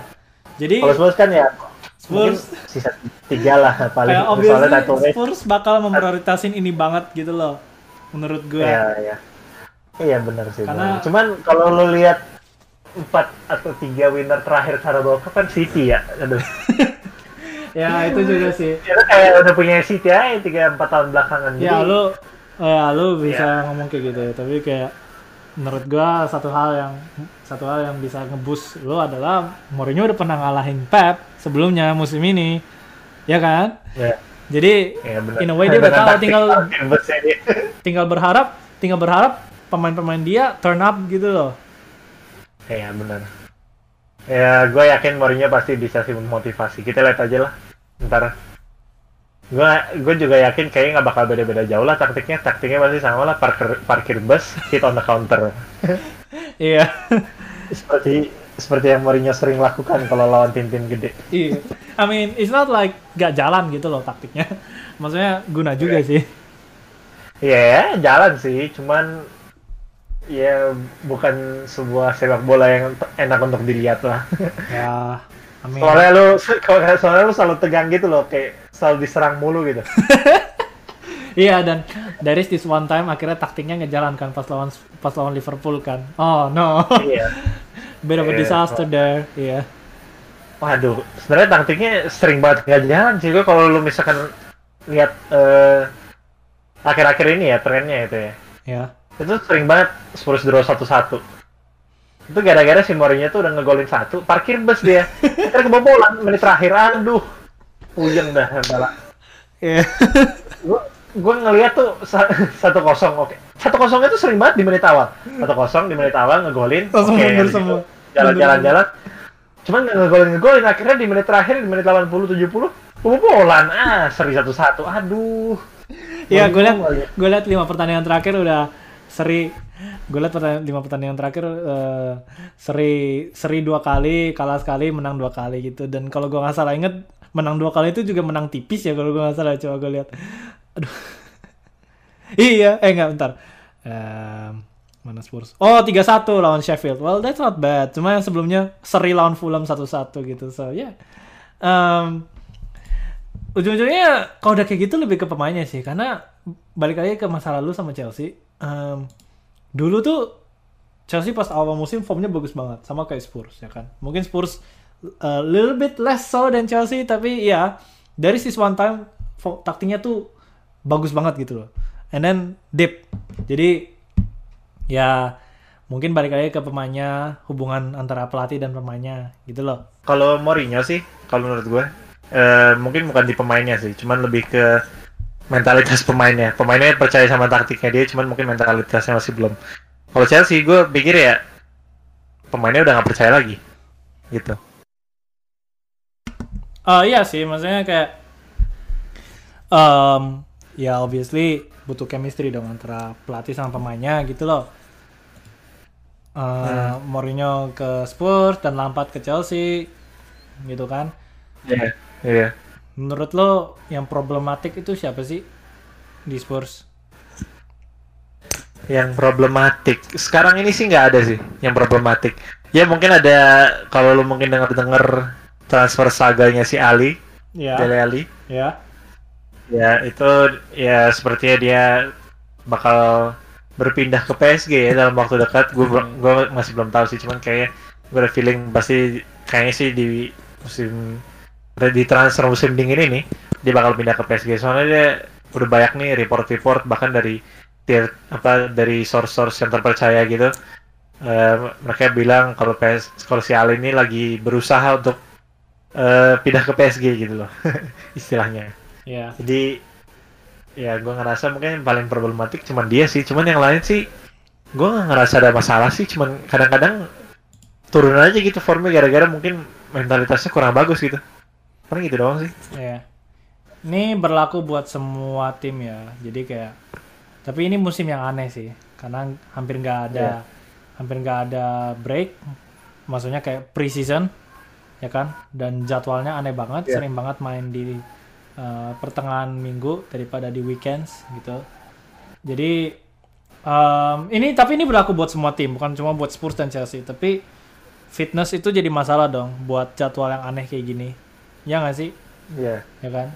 Jadi Kalau Spurs kan ya Spurs sisa tiga lah paling kayak soalnya title race. Spurs bakal memprioritasin ini banget gitu loh. Menurut gue. Iya, iya. Iya benar sih. Karena- benar. Cuman kalau lu lihat empat atau tiga winner terakhir Carabao Cup kan City ya. Aduh. [laughs] Ya itu juga sih. Itu kayak udah punya City aja tiga empat tahun belakangan. Ya Jadi, lu ya lu bisa Iya. ngomong kayak gitu ya, tapi kayak menurut gua satu hal yang satu hal yang bisa ngebus lu adalah Mourinho udah pernah ngalahin Pep sebelumnya musim ini. Ya kan? Ya, Jadi ya in a way dia udah tahu tinggal [laughs] [laughs] tinggal berharap tinggal berharap pemain-pemain dia turn up gitu loh. Iya benar. Ya, gue yakin Mourinho pasti bisa sih memotivasi. Kita lihat aja lah. Ntar. Gue gue juga yakin kayaknya nggak bakal beda-beda jauh lah taktiknya. Taktiknya pasti sama lah. Parkir parkir bus, hit on the counter. [laughs] Iya. seperti seperti yang Mourinho sering lakukan kalau lawan tim-tim gede. Iya. I mean, it's not like gak jalan gitu loh taktiknya. [laughs] Maksudnya guna juga sih. Iya, jalan sih. Cuman ya bukan sebuah sepak bola yang enak untuk dilihat lah. [laughs] Ya, mean, Soalnya lu soalnya lu selalu tegang gitu loh, kayak selalu diserang mulu gitu. [laughs] Iya dan dari this one time akhirnya taktiknya ngejalankan pas lawan pas lawan Liverpool kan. Oh no, iya. [laughs] bit of a Iya. disaster there. Iya. Waduh, sebenarnya taktiknya sering banget nggak jalan sih. Gue kalau lu misalkan lihat eh, akhir-akhir ini ya trennya itu ya, Ya. Itu sering banget Spurs draw satu-satu. Itu gara-gara si Mourinho tuh udah ngegolin satu, parkir bus dia. Terus kebobolan menit terakhir, aduh, puyeng dah bala. Iya. Gue gue ngeliat tuh sa- satu kosong, oke. Satu kosong itu sering banget di menit awal. Satu kosong di menit awal ngegolin, oke. Jalan-jalan-jalan. Cuman nggak ngegolin ngegolin akhirnya di menit terakhir di menit 80 70 kebobolan. Ah, seri satu-satu. Aduh. Iya, gue liat gue liat lima pertandingan terakhir udah seri. Gue liat pertandingan, lima pertandingan terakhir eh, seri seri dua kali, kalah sekali, menang dua kali gitu. Dan kalau gue nggak salah inget menang dua kali itu juga menang tipis ya kalau gue nggak salah. Coba gue lihat. [laughs] Aduh. iya, eh nggak bentar. Em, mana Spurs? Oh 3-1 lawan Sheffield. Well that's not bad. Cuma yang sebelumnya seri lawan Fulham 1-1 gitu. So ya. Yeah. Em, ujung-ujungnya kalau udah kayak gitu lebih ke pemainnya sih karena balik lagi ke masa lalu sama Chelsea em, dulu tuh Chelsea pas awal musim formnya bagus banget sama kayak Spurs ya kan? Mungkin Spurs a little bit less so than Chelsea tapi ya dari this one time taktiknya tuh bagus banget gitu loh. And then dip. Jadi ya mungkin balik lagi ke pemainnya hubungan antara pelatih dan pemainnya gitu loh. Kalau Mourinho sih, kalau menurut gue, eh, mungkin bukan di pemainnya sih, cuman lebih ke mentalitas pemainnya. Pemainnya percaya sama taktiknya dia, cuman mungkin mentalitasnya masih belum. Kalau Chelsea, gue pikir ya pemainnya udah nggak percaya lagi, gitu. Oh iya sih, maksudnya kayak um, ya obviously butuh chemistry dong antara pelatih sama pemainnya gitu loh. Uh, Mourinho ke Spurs dan Lampard ke Chelsea gitu kan. Iya, iya. Menurut lo yang problematik itu siapa sih di Spurs? Yang problematik sekarang ini sih nggak ada sih yang problematik. Ya mungkin ada kalau lu mungkin dengar-dengar transfer saganya si Ali, Ya, Dele Ali. ya. Ya, itu ya sepertinya dia bakal berpindah ke PSG ya dalam waktu dekat. Gue gue masih belum tahu sih, cuman kayak gue ada feeling pasti kayaknya sih di musim di transfer musim dingin ini dia bakal pindah ke PSG. Soalnya dia udah banyak nih report-report bahkan dari tier apa dari source-source yang terpercaya gitu. Eh, mereka bilang kalau PS kalau si Ali ini lagi berusaha untuk eh, pindah ke PSG gitu loh [laughs] istilahnya. Ya. Jadi ya gue ngerasa mungkin yang paling problematik cuman dia sih, cuman yang lain sih gue nggak ngerasa ada masalah sih, cuman kadang-kadang turun aja gitu formnya gara-gara mungkin mentalitasnya kurang bagus gitu. Paling gitu doang sih. Ya. Ini berlaku buat semua tim ya. Jadi kayak Tapi ini musim yang aneh sih, karena hampir nggak ada, Iya. hampir nggak ada break. Maksudnya kayak pre-season, ya kan? Dan jadwalnya aneh banget, Iya. sering banget main di uh, pertengahan minggu daripada di weekends gitu. Jadi um, ini tapi ini berlaku buat semua tim, bukan cuma buat Spurs dan Chelsea. Tapi fitness itu jadi masalah dong buat jadwal yang aneh kayak gini. Ya nggak sih? Iya. Ya kan?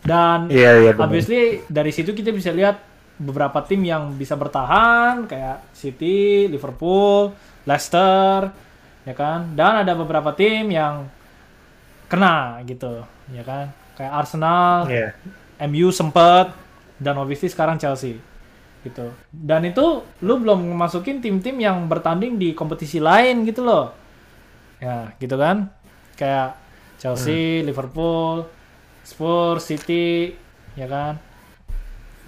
Dan Iya, iya benar. Obviously dari situ kita bisa lihat beberapa tim yang bisa bertahan kayak City, Liverpool, Leicester, ya kan? Dan ada beberapa tim yang kena gitu, ya kan? Kayak Arsenal, Iya. MU sempet dan obviously sekarang Chelsea gitu. Dan itu lu belum masukin tim-tim yang bertanding di kompetisi lain gitu loh. Ya, gitu kan? Kayak Chelsea, Liverpool, Spurs, City, ya kan?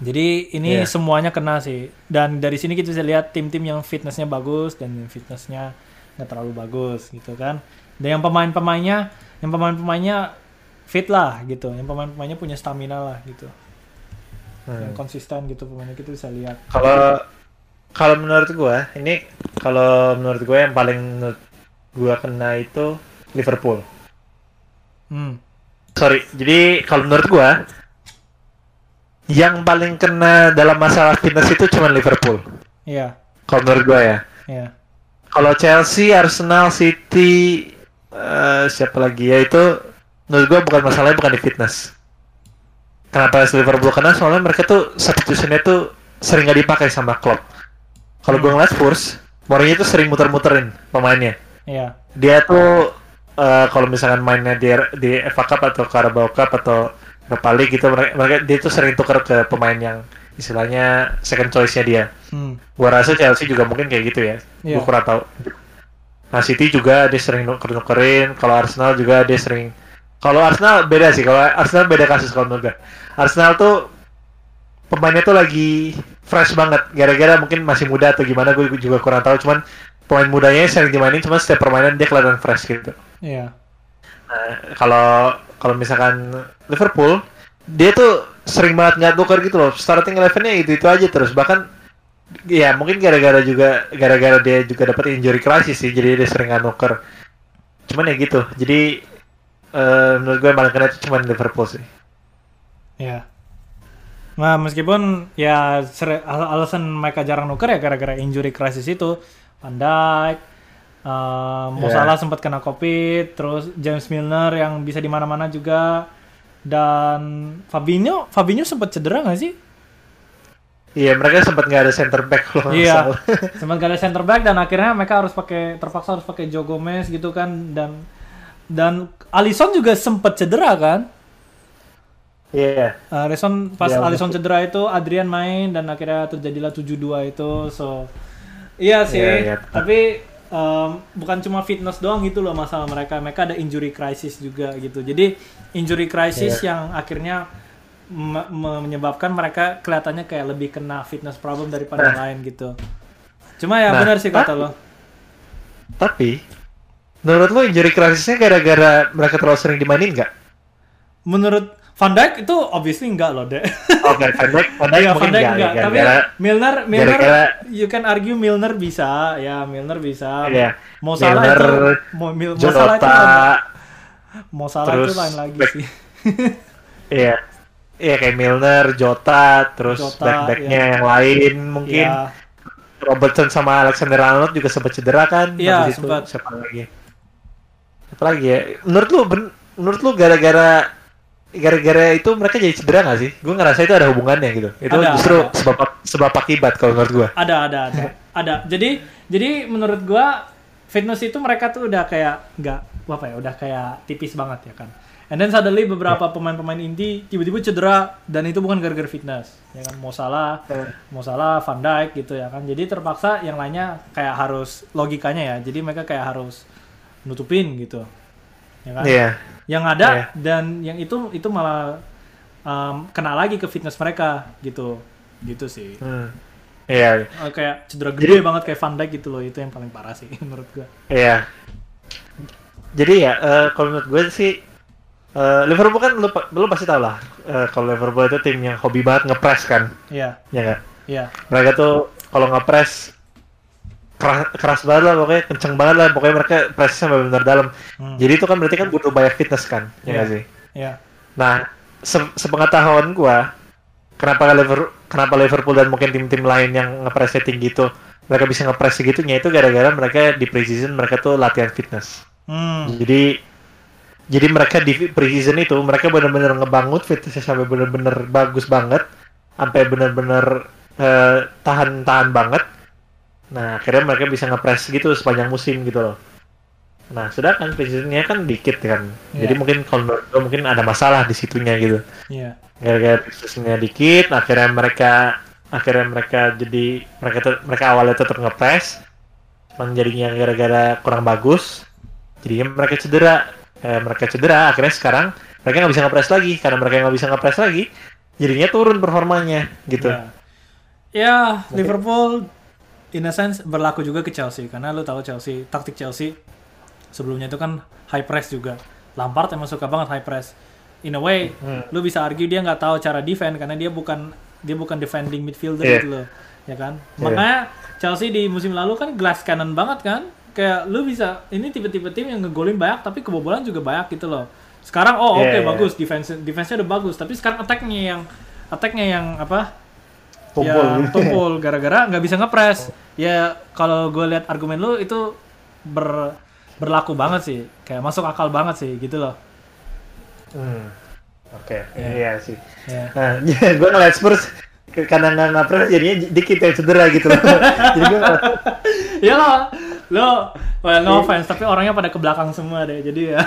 Jadi ini Iya. semuanya kena sih. Dan dari sini kita bisa lihat tim-tim yang fitnessnya bagus dan yang fitnessnya nggak terlalu bagus gitu kan. Dan yang pemain-pemainnya, yang pemain-pemainnya fit lah gitu. Yang pemain-pemainnya punya stamina lah gitu. Hmm. Yang konsisten gitu pemainnya kita bisa lihat. Kalau kalau menurut gua ini kalau menurut gua yang paling menurut gua kena itu Liverpool. Hmm. Sorry, jadi kalau menurut gua yang paling kena dalam masalah fitness itu cuma Liverpool. Iya, Kalau menurut gua ya. iya. Kalau Chelsea, Arsenal, City, eh, siapa lagi ya itu menurut gua bukan masalahnya bukan di fitness. Kenapa Liverpool kena? Soalnya mereka tuh substitutionnya tuh sering nggak dipakai sama Klopp. Kalau gua ngeliat Spurs, Mourinho tuh sering muter-muterin pemainnya. Iya. Dia tuh eh, kalau misalkan mainnya di di FA Cup atau Carabao Cup atau Europa League gitu mereka, mereka dia tuh sering tuker ke pemain yang istilahnya second choice-nya dia. Hmm. Gua rasa Chelsea juga mungkin kayak gitu ya. Iya. Gua kurang tahu. Nah City juga dia sering nuker-nukerin. Kalau Arsenal juga dia sering. Kalau Arsenal beda sih. Kalau Arsenal beda kasus kalau menurut gue. Arsenal tuh pemainnya tuh lagi fresh banget. Gara-gara mungkin masih muda atau gimana gue juga kurang tahu. Cuman pemain mudanya sering dimainin. Cuman setiap permainan dia kelihatan fresh gitu. Iya. Nah, kalau kalau misalkan Liverpool dia tuh sering banget nggak tuker gitu loh starting elevennya itu itu aja terus bahkan ya mungkin gara-gara juga gara-gara dia juga dapat injury crisis sih jadi dia sering nggak nuker cuman ya gitu jadi eh, menurut gue yang paling kena itu cuma Liverpool sih Iya. Nah, meskipun ya al- alasan mereka jarang nuker ya gara-gara injury crisis itu. Van Dijk, eh, Mo Iya. Salah sempat kena Covid, terus James Milner yang bisa di mana-mana juga dan Fabinho, Fabinho sempat cedera nggak sih? iya mereka sempat nggak ada center back nggak Iya, salah. [laughs] sempat gak ada center back dan akhirnya mereka harus pakai terpaksa harus pakai Joe Gomez gitu kan dan dan Alisson juga sempat cedera kan? iya Alisson pas Iya, Alisson cedera itu Adrian main dan akhirnya terjadilah 7-2 itu so iya sih Iya, iya. tapi em, bukan cuma fitness doang gitu loh masalah mereka. Mereka ada injury crisis juga gitu. Jadi injury crisis Iya. yang akhirnya me- me- menyebabkan mereka kelihatannya kayak lebih kena fitness problem daripada Nah. lain gitu. Cuma ya Nah, benar sih kata lo. tapi menurut lo injury crisisnya gara-gara mereka terlalu sering dimainin nggak? Menurut Van Dijk itu obviously enggak loh deh [laughs] Oke, Van Dijk, Van Dijk mungkin Van Dijk nggak, enggak. ya, Tapi gara-gara- Milner, Milner, gara-gara- you can argue Milner bisa, ya Milner bisa. Iya. Mo Salah Milner, itu, Mil- Mo Salah itu, Jota, Mo Salah itu lain lagi back- sih. [laughs] Iya. Iya kayak Milner, Jota, terus Jota, back-backnya iya. yang lain mungkin Iya, Robertson sama Alexander Arnold juga sempat cedera kan? Iya, sempat. Siapa lagi? Siapa lagi ya? Menurut lu, ben- menurut lu gara-gara gara-gara itu mereka jadi cedera nggak sih? Gue ngerasa itu ada hubungannya gitu. Itu Ada, justru ada. sebab sebab akibat kalau menurut gue. ada, ada, ada, [laughs] ada. Jadi, jadi menurut gua fitness itu mereka tuh udah kayak nggak apa ya, udah kayak tipis banget ya kan. And then suddenly beberapa pemain-pemain inti tiba-tiba cedera dan itu bukan gara-gara fitness, ya kan? Mo Salah, Mo Salah, Van Dijk gitu ya kan. Jadi terpaksa yang lainnya kayak harus logikanya ya. Jadi mereka kayak harus nutupin gitu. Ya kan? Iya. Yang ada Iya. dan yang itu itu malah um, kena lagi ke fitness mereka gitu. Gitu sih. Hmm. Iya. Eh, kayak cedera gede banget kayak Van Dijk gitu loh. Itu yang paling parah sih [laughs] menurut gua. Iya. Jadi ya, eh, kalau menurut gue sih, eh, Liverpool kan lu, lu pasti tau lah, eh, kalau Liverpool itu tim yang hobi banget ngepres kan, Iya. ya nggak? Iya. Mereka tuh kalau nge-press keras, keras banget lah pokoknya kenceng banget lah pokoknya mereka pressnya sampai benar dalam. Hmm. Jadi itu kan berarti kan butuh banyak fitness kan, ya nggak sih? Iya. Nah, se- sepengetahuan gua, kenapa Liverpool, kenapa Liverpool dan mungkin tim-tim lain yang ngepressnya tinggi itu mereka bisa ngepress segitunya itu gara-gara mereka di preseason mereka tuh latihan fitness. Hmm. Jadi jadi mereka di preseason itu mereka benar-benar ngebangun fitnessnya sampai benar-benar bagus banget, sampai benar-benar eh, tahan-tahan banget. Nah, akhirnya mereka bisa ngepress gitu sepanjang musim gitu loh. Nah, sedangkan preseasonnya kan dikit kan. Iya. Jadi mungkin kalau mungkin ada masalah di situnya gitu. Iya. Gara-gara preseasonnya dikit, akhirnya mereka akhirnya mereka jadi mereka mereka awalnya tetap ngepress, cuman jadinya gara-gara kurang bagus, jadinya mereka cedera. Eh, mereka cedera, akhirnya sekarang mereka nggak bisa ngepress lagi karena mereka nggak bisa ngepress lagi, jadinya turun performanya gitu. Ya. Ya, Liverpool in a sense berlaku juga ke Chelsea karena lu tahu Chelsea, taktik Chelsea sebelumnya itu kan high press juga. Lampard emang suka banget high press. In a way, Hmm. lu bisa argue dia nggak tahu cara defend karena dia bukan dia bukan defending midfielder Iya. gitu loh, ya kan? Iya. Makanya Chelsea di musim lalu kan glass cannon banget kan? Kayak lu bisa ini tipe-tipe tim yang ngegolin banyak tapi kebobolan juga banyak gitu loh. Sekarang oh oke Iya, iya. bagus defense defense-nya udah bagus, tapi sekarang attack-nya yang attack-nya yang apa? Tumpul. Ya, tumpul gara-gara nggak bisa ngepres. Ya kalau gue lihat argumen lu itu ber berlaku banget sih, kayak masuk akal banget sih gitu loh. Hmm. Oke, Iya. iya sih. Ya. Nah, [laughs] gue ngeliat Spurs ke- karena nggak ngapres jadinya dikit yang cedera gitu loh. [laughs] Jadi gue [laughs] ya lo, lo, well, no offense, tapi orangnya pada ke belakang semua deh, jadi ya.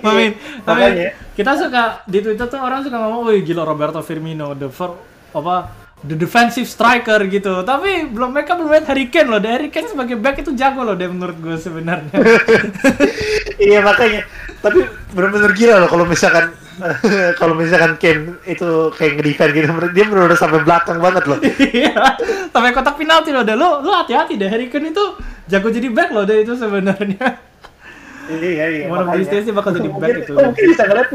Tapi Makanya. kita suka di Twitter tuh orang suka ngomong, wih gila Roberto Firmino, the for, apa, the defensive striker gitu. Tapi belum mereka belum lihat Harry Kane loh. Harry Kane sebagai back itu jago loh deh menurut gue sebenarnya. [laughs] iya makanya. Tapi benar-benar gila loh kalau misalkan [laughs] kalau misalkan Ken itu kayak ngedefend gitu, dia benar-benar sampai belakang banget loh. Iya, sampai kotak penalti loh deh. Lo, lo hati-hati deh. Harry Kane itu jago jadi back loh deh itu sebenarnya. iya iya. One of these days dia bakal jadi back itu. Mungkin bisa ngeliat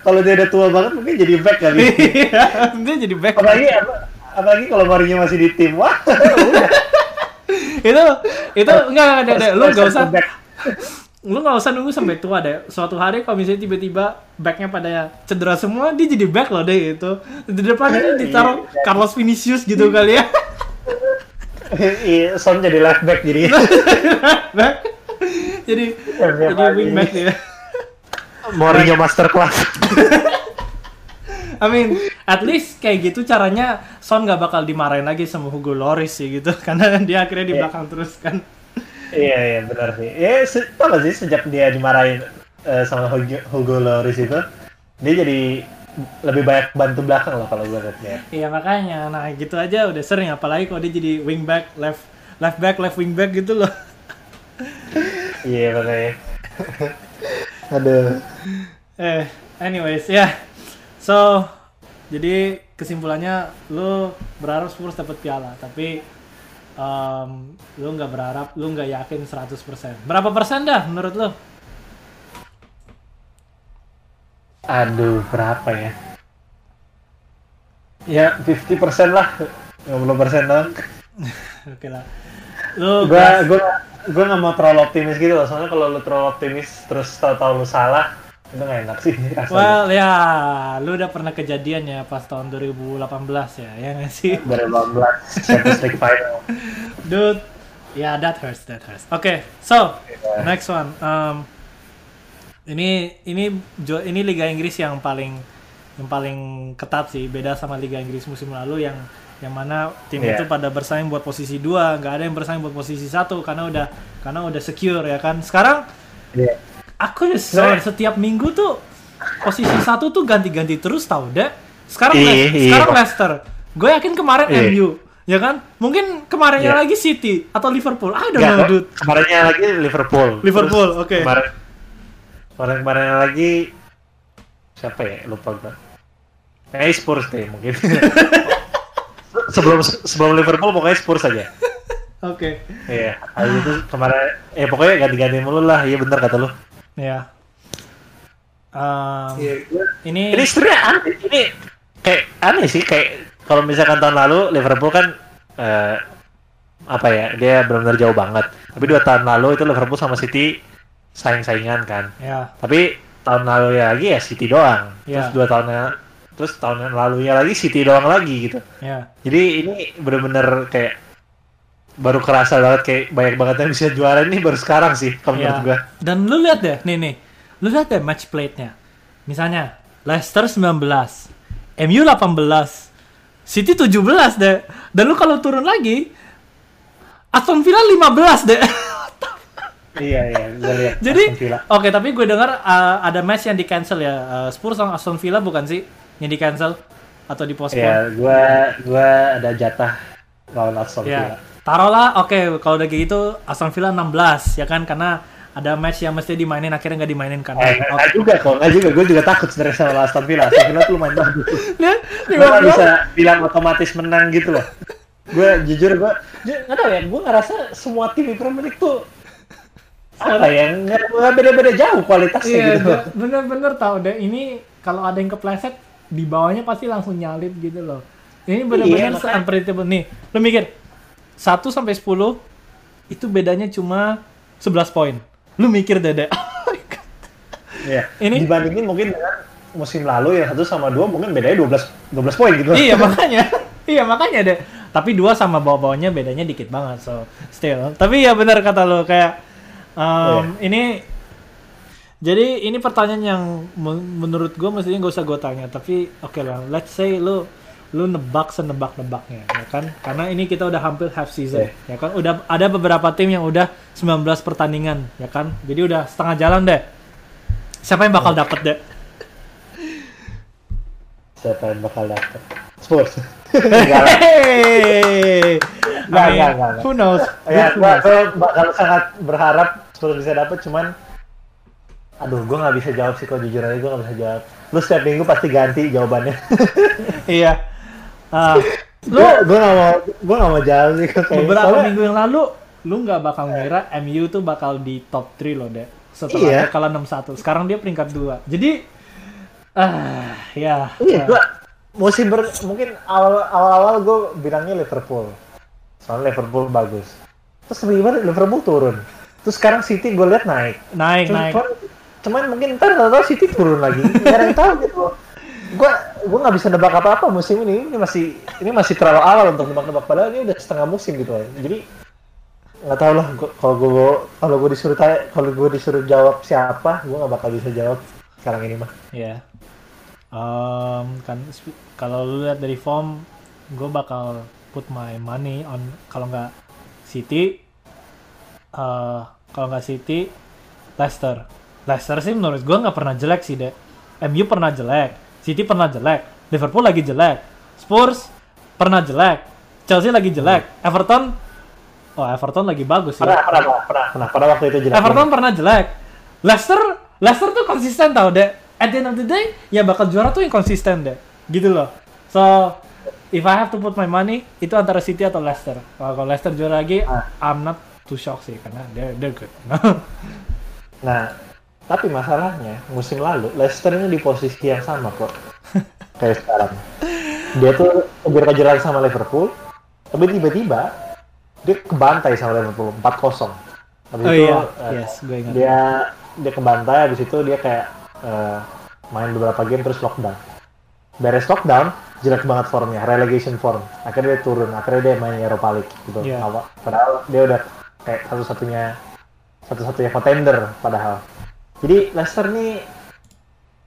kalau dia udah tua banget mungkin jadi back kali. Iya, dia jadi back. apalagi apalagi kalau Mourinho masih di tim. Wah. [laughs] itu itu enggak enggak deh. Lu nggak usah Back. lu nggak usah nunggu sampai tua deh. Suatu hari kalau misalnya tiba-tiba backnya pada cedera semua, dia jadi back loh deh itu. Di depannya dia ditaruh Iya. Carlos Vinicius gitu kali ya. [laughs] Iya, Son jadi left back jadi. [laughs] back. jadi Iya, jadi wing back dia. Mourinho masterclass. I mean, at least kayak gitu caranya Son nggak bakal dimarahin lagi sama Hugo Lloris sih gitu, [laughs] karena dia akhirnya di Iya. belakang terus kan. Iya iya benar sih. Ya se gak sih sejak dia dimarahin eh, sama Hugo, Hugo Lloris itu, dia jadi lebih banyak bantu belakang loh kalau gue liatnya. Iya makanya, nah gitu aja udah sering, apalagi kalau dia jadi wing back, left left back, left wing back gitu loh. [laughs] Iya makanya. Aduh. Eh, anyways ya. So, jadi kesimpulannya lu berharap Spurs dapat piala, tapi em, lu nggak berharap, lu nggak yakin 100%. Berapa persen dah menurut lu? Aduh berapa ya? Ya 50% lah. 50% doang. [laughs] Oke lah. Lu Gua gua gua nggak mau terlalu optimis gitu loh. Soalnya kalau lu terlalu optimis terus tahu-tahu lu salah, itu nggak enak sih [laughs] rasanya. Well ya, lu udah pernah kejadian ya pas tahun 2018 ya, ya nggak sih? [laughs] 2018 Champions League final. [laughs] Dude, yeah, that hurts, that hurts. Oke, so next one. Um, ini ini ini Liga Inggris yang paling yang paling ketat sih, beda sama Liga Inggris musim lalu yang yang mana tim Iya. itu pada bersaing buat posisi dua, nggak ada yang bersaing buat posisi satu karena udah karena udah secure ya kan. Sekarang Iya. Aku udah Sebenarnya- setiap minggu tuh posisi satu tuh ganti-ganti terus tau deh. Sekarang Iya, Les- iya. sekarang Leicester. Gue yakin kemarin Iya. MU, ya kan? Mungkin kemarinnya Iya. lagi City atau Liverpool. I don't know, dude. Kemarinnya lagi Liverpool. Liverpool, oke. Kemarin kemarin kemarinnya lagi siapa ya? Lupa gua. Kayak Spurs deh mungkin. [laughs] sebelum sebelum Liverpool pokoknya Spurs aja. Oke. Iya. Habis itu kemarin eh pokoknya ganti-ganti mulu lah. Iya bener kata lu. Ya. Um, Iya. ini Ini sebenarnya aneh. Ini kayak aneh sih kayak kalau misalkan tahun lalu Liverpool kan eh, apa ya dia benar-benar jauh banget. Tapi dua tahun lalu itu Liverpool sama City saing-saingan kan. Ya, Tapi tahun lalu lagi ya City doang. Terus Ya. dua tahunnya terus tahun yang lalunya lagi City doang lagi gitu. ya. Jadi ini bener-bener kayak baru kerasa banget kayak banyak banget yang bisa juara ini baru sekarang sih kalau menurut Ya. gua. Dan lu lihat deh, nih nih. Lu lihat deh match plate-nya. Misalnya Leicester 19, MU 18, City 17 deh. Dan lu kalau turun lagi Aston Villa 15 deh. [laughs] Iya iya, lihat. [laughs] Jadi, oke tapi gue dengar uh, ada match yang di cancel ya. Uh, Spurs sama Aston Villa bukan sih yang di cancel atau di postpone? Iya, gua gua ada jatah lawan Aston Villa. Taruhlah, oke kalau udah kayak gitu Aston Villa 16 ya kan karena ada match yang mesti dimainin akhirnya nggak dimainin kan. Eh, nggak juga kok, nggak juga. Gue juga takut sebenarnya sama Aston Villa. Aston Villa tuh lumayan bagus. Gue nggak 15. bisa bilang otomatis menang gitu loh. Gue jujur gue, nggak tahu ya. Gue ngerasa semua tim di Premier League tuh apa ya nggak beda-beda jauh kualitasnya Iya, gitu. bener-bener tahu deh. Ini kalau ada yang kepleset di bawahnya pasti langsung nyalip gitu loh. Ini bener-bener Iya, unpredictable nih. Lo mikir 1 sampai 10 itu bedanya cuma 11 poin. Lu mikir deh, [laughs] deh. Iya. Ini- dibandingin mungkin dengan musim lalu yang satu sama dua mungkin bedanya 12 12 poin gitu. iya [laughs] makanya iya makanya deh tapi dua sama bawah-bawahnya bedanya dikit banget so still tapi ya benar kata lo kayak um, ini jadi ini pertanyaan yang men- menurut gue mestinya gak usah gue tanya tapi oke lah let's say lu lu nebak senebak nebaknya ya kan karena ini kita udah hampir half season ya kan udah ada beberapa tim yang udah 19 pertandingan ya kan jadi udah setengah jalan deh siapa yang bakal dapet deh Siapa yang bakal dapet? Spurs. [laughs] Hey, Nggak, nggak, nggak, who knows? Ya, gua bakal sangat berharap Spurs bisa dapet, cuman aduh, gua nggak bisa jawab sih kalau jujur aja gua nggak bisa jawab. Lu setiap minggu pasti ganti jawabannya. Iya. Ah, lu gua gua nggak mau gua nggak mau jawab sih beberapa soalnya- minggu yang lalu lu nggak bakal ngira MU tuh bakal di top 3 loh, Dek. Setelah Iya. kalah 6-1. Sekarang dia peringkat 2. Jadi ah, ya. Iya, gua musim ber, mungkin awal awal gue bilangnya Liverpool. Soalnya Liverpool bagus. Terus tiba-tiba Liverpool turun. Terus sekarang City gue lihat naik. naik Cuman, naik. cuman mungkin ntar tau City turun lagi. Gak ada yang tahu gitu. Gue gue nggak bisa nebak apa-apa musim ini. Ini masih ini masih terlalu awal untuk nebak-nebak. Padahal ini udah setengah musim gitu. Jadi nggak tahu lah. Kalau gue kalau gue disuruh tanya, kalau gue disuruh jawab siapa, gue nggak bakal bisa jawab sekarang ini mah. Iya. Em, kan sp- kalau lu lihat dari form, gue bakal put my money on kalau nggak City, eh kalau nggak City, Leicester. Leicester sih menurut gue nggak pernah jelek sih deh. MU pernah jelek, City pernah jelek, Liverpool lagi jelek, Spurs pernah jelek, Chelsea lagi jelek, Everton, oh Everton lagi bagus sih. Pernah, pernah, pernah, pernah, pernah. Pada waktu itu jelas. Everton pernah jelek. Leicester, Leicester tuh konsisten tau deh. At the end of the day, ya bakal juara tuh yang konsisten deh. Gitu loh. So, if I have to put my money, itu antara City atau Leicester. Kalau Leicester juara lagi, Ah. I'm not too shocked sih karena they're they're good. [laughs] Nah, tapi masalahnya musim lalu Leicester ini di posisi yang sama kok [laughs] kayak sekarang. Dia tuh kejar-kejaran sama Liverpool, tapi tiba-tiba dia kebantai sama Liverpool 4-0. Habis oh itu iya, eh, yes, gue ingat. dia dia kebantai habis itu dia kayak eh, main beberapa game terus lockdown. Beres lockdown, jelek banget formnya, relegation form. Akhirnya dia turun, akhirnya dia main Europa League gitu. Awal- Padahal dia udah kayak satu-satunya satu-satunya contender padahal. Jadi Leicester nih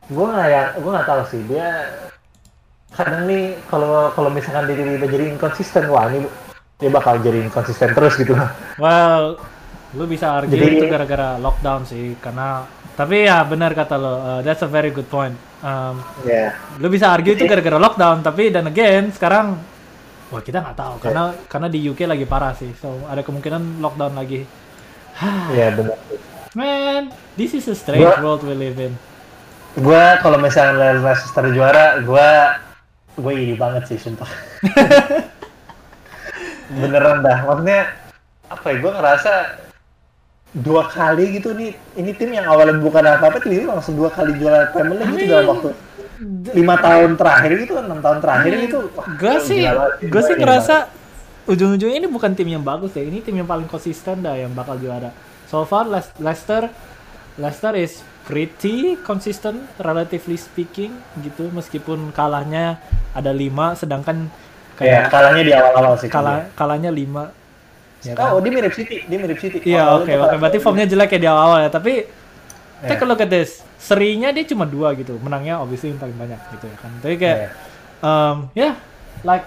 gue nggak ya gue nggak tahu sih. Dia kadang nih kalau kalau misalkan dia tiba-tiba jadi inkonsisten wah ini dia bakal jadi inkonsisten terus gitu. Well, lu bisa argue Jadi- itu gara-gara lockdown sih karena tapi ya benar kata lo, uh, that's a very good point. Um, ya lu bisa argue itu gara-gara lockdown tapi dan again sekarang wah kita nggak tahu. Karena karena di UK lagi parah sih so ada kemungkinan lockdown lagi. [sighs] Ya benar man this is a strange Gua- world we live in. Gue kalau misalnya Leicester juara gue gue iri banget sih sumpah. [laughs] Beneran dah. Maksudnya apa ya gue ngerasa dua kali gitu nih ini tim yang awalnya bukan apa apa tiba-tiba langsung dua kali juara Premier League gitu dalam waktu lima tahun terakhir itu enam tahun terakhir itu wah, gue sih gue sih ngerasa ujung-ujungnya ini bukan tim yang bagus ya ini tim yang paling konsisten dah yang bakal juara so far Les- Leicester Leicester is pretty consistent relatively speaking gitu. Meskipun kalahnya ada lima sedangkan ya kayak kalahnya di awal-awal sih kalah kalahnya lima. Ya kan? oh dia mirip City dia mirip City. Iya Awalnya oke oke. kalah- berarti formnya jelek ya di awal ya tapi Ya. take a look at this. Serinya dia cuma dua gitu. Menangnya obviously yang paling banyak gitu ya kan. Tapi kayak Iya. um, ya like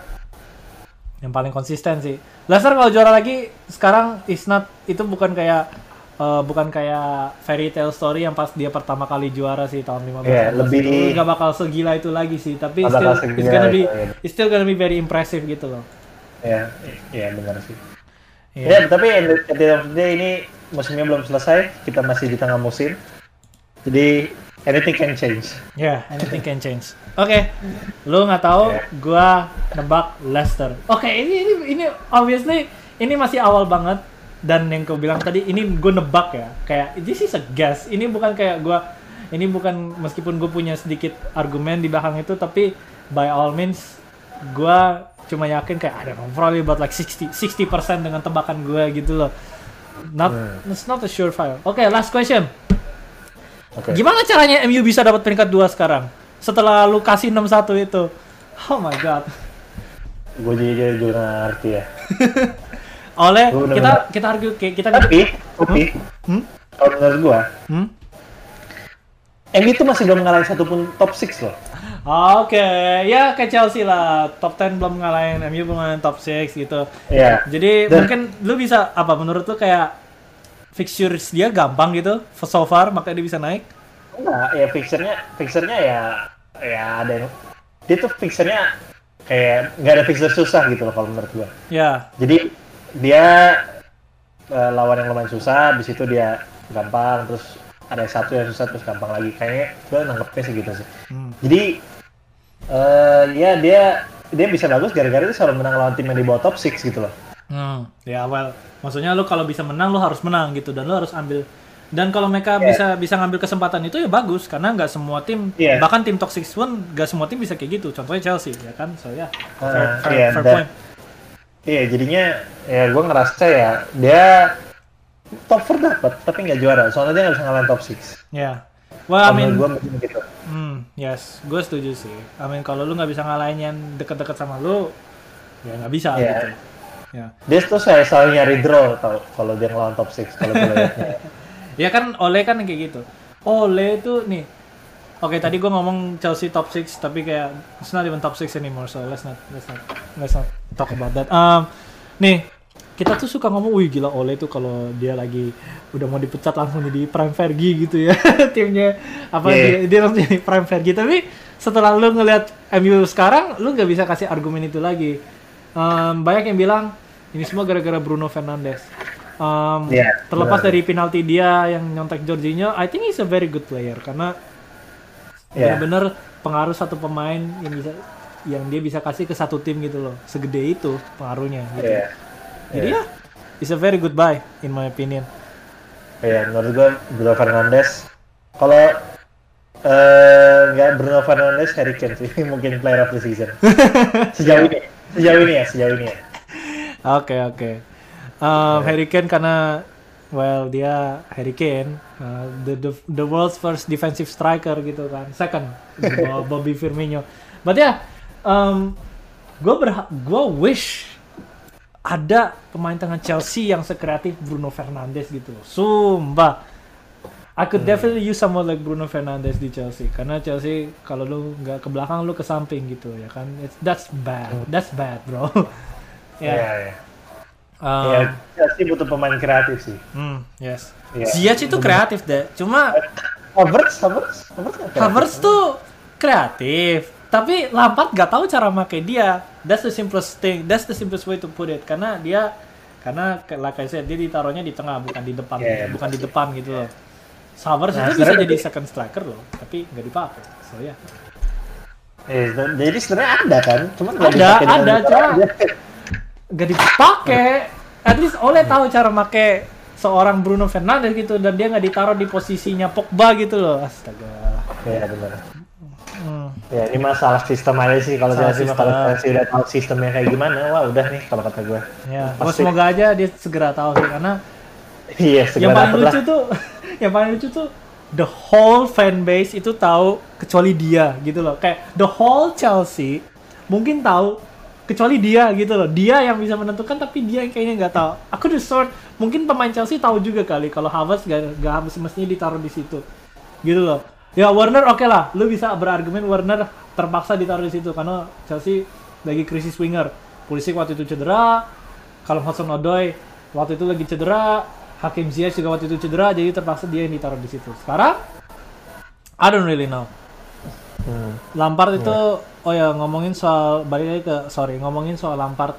yang paling konsisten sih. Leicester kalau juara lagi sekarang is not itu bukan kayak uh, bukan kayak fairy tale story yang pas dia pertama kali juara sih tahun 15 Iya, lebih- itu nggak bakal segila itu lagi sih tapi still it's gonna be it's still gonna be very impressive gitu loh ya ya benar sih Iya. Ya, tapi the at the end of the day ini musimnya belum selesai, kita masih di tengah musim. Jadi anything can change. Ya, anything can change. Oke, lu nggak tahu, Yeah. gua nebak Leicester. Oke, ini ini ini obviously ini masih awal banget dan yang kau bilang tadi ini gue nebak ya. Kayak this is a guess. Ini bukan kayak gua ini bukan meskipun gue punya sedikit argumen di belakang itu tapi by all means gua cuma yakin kayak don't know, probably about like 60 60% dengan tebakan gue gitu loh. Not Hmm. it's not a surefire. Oke, last question. Oke. Gimana caranya MU bisa dapat peringkat 2 sekarang? Setelah lu kasih 6-1 itu. Oh my god. Gue juga nggak ngerti ya. [laughs] Oleh Gua bener-bener- kita kita argue kita Tapi, tapi Hmm? kalau menurut gua, Hmm? MU itu masih belum ngalahin satupun top 6 loh. Oke, ya kayak Chelsea lah. Top 10 belum ngalahin MU belum ngalahin top 6 gitu. Iya. Jadi Dan- mungkin lu bisa apa menurut lu kayak fixtures dia gampang gitu so far makanya dia bisa naik? Enggak, ya fixernya, fixernya ya, ya ada yang, dia tuh fixernya kayak nggak ada fixer susah gitu loh kalau menurut gua. Ya. Jadi dia eh, lawan yang lumayan susah, di situ dia gampang, terus ada satu yang susah terus gampang lagi. Kayaknya gue nangkepnya sih gitu sih. Hmm. Jadi eh ya dia dia bisa bagus gara-gara dia selalu menang lawan tim yang di bawah top 6 gitu loh. Hmm, ya well, maksudnya lu kalau bisa menang lu harus menang gitu dan lu harus ambil dan kalau mereka Iya. bisa bisa ngambil kesempatan itu ya bagus karena nggak semua tim Iya. bahkan tim toxic pun nggak semua tim bisa kayak gitu contohnya Chelsea ya kan so ya fair, Ah, fair- iya, fair dan- point Iya jadinya ya gue ngerasa ya dia top 4 dapat tapi nggak juara soalnya dia nggak bisa ngalahin top 6. ya well I mean gue gitu. hmm, yes gue setuju sih I mean kalau lu nggak bisa ngalahin yang deket-deket sama lu ya nggak bisa Iya. gitu ya Dia tuh saya selalu nyari draw tau kalau dia ngelawan top 6 kalau gue liatnya. [laughs] Ya kan Ole kan kayak gitu. Ole itu nih. Oke tadi gue ngomong Chelsea top 6 tapi kayak it's not even top 6 anymore so let's not let's not let's not talk about that. Um, nih kita tuh suka ngomong, wih gila Ole tuh kalau dia lagi udah mau dipecat langsung jadi prime Fergie gitu ya [laughs] timnya apa Yeah. dia, dia langsung jadi prime Fergie tapi setelah lu ngelihat MU sekarang lu nggak bisa kasih argumen itu lagi. Um, banyak yang bilang ini semua gara-gara Bruno Fernandes. Um, Iya, terlepas benar. dari penalti dia yang nyontek Jorginho, I think he's a very good player karena Iya. benar-benar pengaruh satu pemain yang bisa yang dia bisa kasih ke satu tim gitu loh, segede itu pengaruhnya. Gitu. Iya. Jadi ya, it's a very good buy in my opinion. Iya, menurut gue Bruno Fernandes kalau eh nggak Bruno Fernandes Harry Kane sih [laughs] mungkin player of the season [laughs] sejauh ini sejauh ini ya sejauh ini ya Oke oke. Um, Harry Kane karena well dia Harry Kane uh, the, the the world's first defensive striker gitu kan second [laughs] Bobby Firmino. But ya yeah, um, gue berha gue wish ada pemain tengah Chelsea yang sekreatif Bruno Fernandes gitu loh. Sumpah. I could definitely use someone like Bruno Fernandes di Chelsea karena Chelsea kalau lu nggak ke belakang lu ke samping gitu ya kan. It's, that's bad. That's bad, bro. [laughs] Ya. iya. Um, Iya, Chelsea butuh pemain kreatif sih. hmm, yes. Iya. Ziyech itu kreatif deh. Cuma Havertz, Havertz, Havertz. Havertz tuh kreatif. Tapi Lampard gak tahu cara make dia. That's the simplest thing. That's the simplest way to put it. Karena dia karena like I said, dia ditaruhnya di tengah bukan di depan, Iya, iya, bukan di depan gitu loh. Havertz Nah, itu bisa jadi second striker loh, tapi nggak dipakai. So ya. Eh, jadi sebenarnya ada kan, cuman Ada, ada, cuma-. Gak dipakai. At least Ole tahu cara make seorang Bruno Fernandes gitu dan dia nggak ditaruh di posisinya Pogba gitu loh. Astaga. Iya benar. Hmm. Ya ini masalah sistem aja sih kalau Chelsea mah kalau. Chelsea udah tahu sistemnya kayak gimana, wah udah nih kalau kata gue. Ya, gua Pasti. semoga aja dia segera tahu sih karena Iya yang segera paling dapet lah. lucu tuh [laughs] yang paling lucu tuh the whole fan base itu tahu kecuali dia gitu loh. Kayak the whole Chelsea mungkin tahu kecuali dia gitu loh. Dia yang bisa menentukan tapi dia yang kayaknya nggak tahu. Aku the sort mungkin pemain Chelsea tahu juga kali kalau Havertz gak, gak harus mestinya ditaruh di situ. Gitu loh. Ya Warner oke lah, lu bisa berargumen Warner terpaksa ditaruh di situ karena Chelsea lagi krisis winger. Pulisic waktu itu cedera, kalau Hudson Odoi waktu itu lagi cedera, Hakim Ziyech juga waktu itu cedera, jadi terpaksa dia yang ditaruh di situ. Sekarang, I don't really know. Hmm. Lampard itu, oh ya ngomongin soal balik lagi ke sorry ngomongin soal Lampard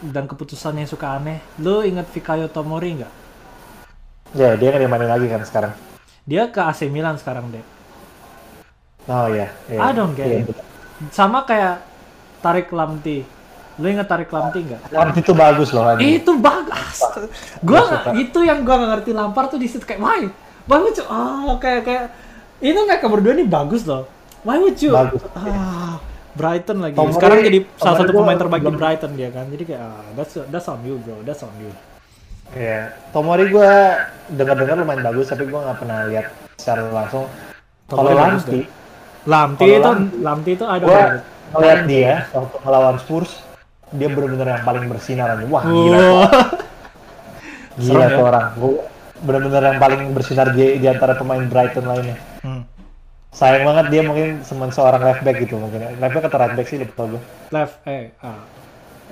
dan keputusannya yang suka aneh. Lu inget Fikayo Tomori nggak? Ya dia kan dimainin lagi kan sekarang. Dia ke AC Milan sekarang deh. Oh iya. iya. I don't get Iya, it. Sama kayak Tarik Lamti. Lu inget Tarik Lamti nggak? Lampard itu bagus loh anjing. Itu bagus. Gua nggak- itu yang gua nggak ngerti Lampard tuh di situ kayak why? You? Oh, kayak kayak itu mereka berdua ini bagus loh. Why would you? Bagus. Ah, Brighton lagi. Tomori- Sekarang jadi salah satu pemain terbaik di Brighton dia kan. Jadi kayak ah, that's that's on you bro, that's on you. Iya. Tomori gue dengar-dengar lumayan bagus tapi gue nggak pernah lihat secara langsung. Kalau Lamti, Lamti itu Lamti- itu ada gue ngeliat dia waktu melawan Spurs, dia benar-benar yang paling bersinar aja. Wah gila, Oh. gila tuh ya? orang. Gua benar-benar yang paling bersinar di, di antara pemain Brighton lainnya. Hmm. Sayang banget dia mungkin cuma seorang left back gitu mungkin. Left back atau right back sih lupa gue. Left eh ah.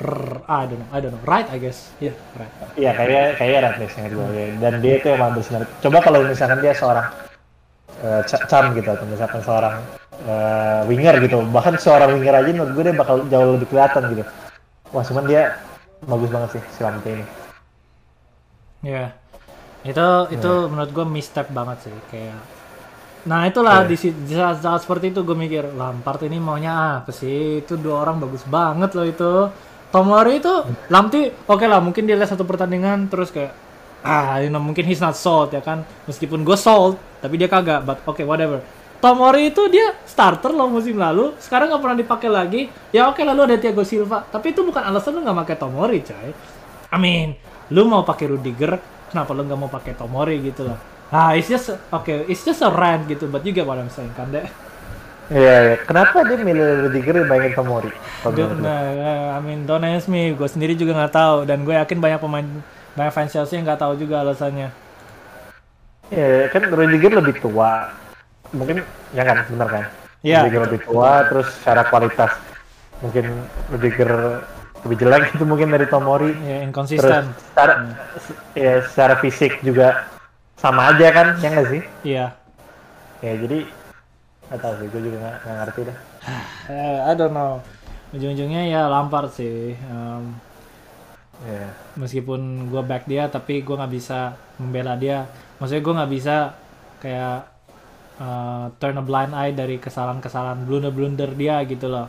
R- I don't know, I don't know. Right I guess. Iya, right. Iya kayaknya kayaknya right back sih gue. Dan dia itu yang paling bersinar. Coba kalau misalkan dia seorang eh, Ch- Chan gitu atau misalkan seorang eh, winger gitu. Bahkan seorang winger aja menurut gue dia bakal jauh lebih kelihatan gitu. Wah cuman dia bagus banget sih si Lamte ini. Iya. Itu itu menurut gue misstep banget sih kayak Nah itulah Iya. di, di saat, saat seperti itu gue mikir Lampard ini maunya apa sih? Itu dua orang bagus banget loh itu. Tomori itu Lamti oke lah mungkin dia lihat satu pertandingan terus kayak ah you know, mungkin he's not sold ya kan meskipun gue sold tapi dia kagak but oke whatever Tomori itu dia starter loh musim lalu sekarang nggak pernah dipakai lagi ya oke lalu ada Thiago Silva tapi itu bukan alasan lu nggak pakai Tomori coy I mean lu mau pakai Rudiger kenapa lu nggak mau pakai Tomori gitu loh ah it's just okay it's just a rant gitu but you get what I'm saying kan deh Iya, iya. Kenapa dia milih Rudiger dibandingin Tomori? Nah, I mean don't ask me gue sendiri juga nggak tahu dan gue yakin banyak pemain banyak fans Chelsea yang nggak tahu juga alasannya Iya, kan Rudiger lebih tua. Mungkin ya kan, benar kan? Iya. Rudiger lebih tua, terus secara kualitas mungkin Rudiger lebih jelek itu mungkin dari Tomori. ya Terus inkonsisten secara, ya, secara fisik juga sama aja kan, ya nggak sih? iya Ya jadi nggak tahu sih, gue juga nggak nggak ngerti dah. Eh, I don't know ujung-ujungnya ya Lampard sih Em, Iya. meskipun gue back dia tapi gue nggak bisa membela dia maksudnya gue nggak bisa kayak uh, turn a blind eye dari kesalahan-kesalahan blunder-blunder dia gitu loh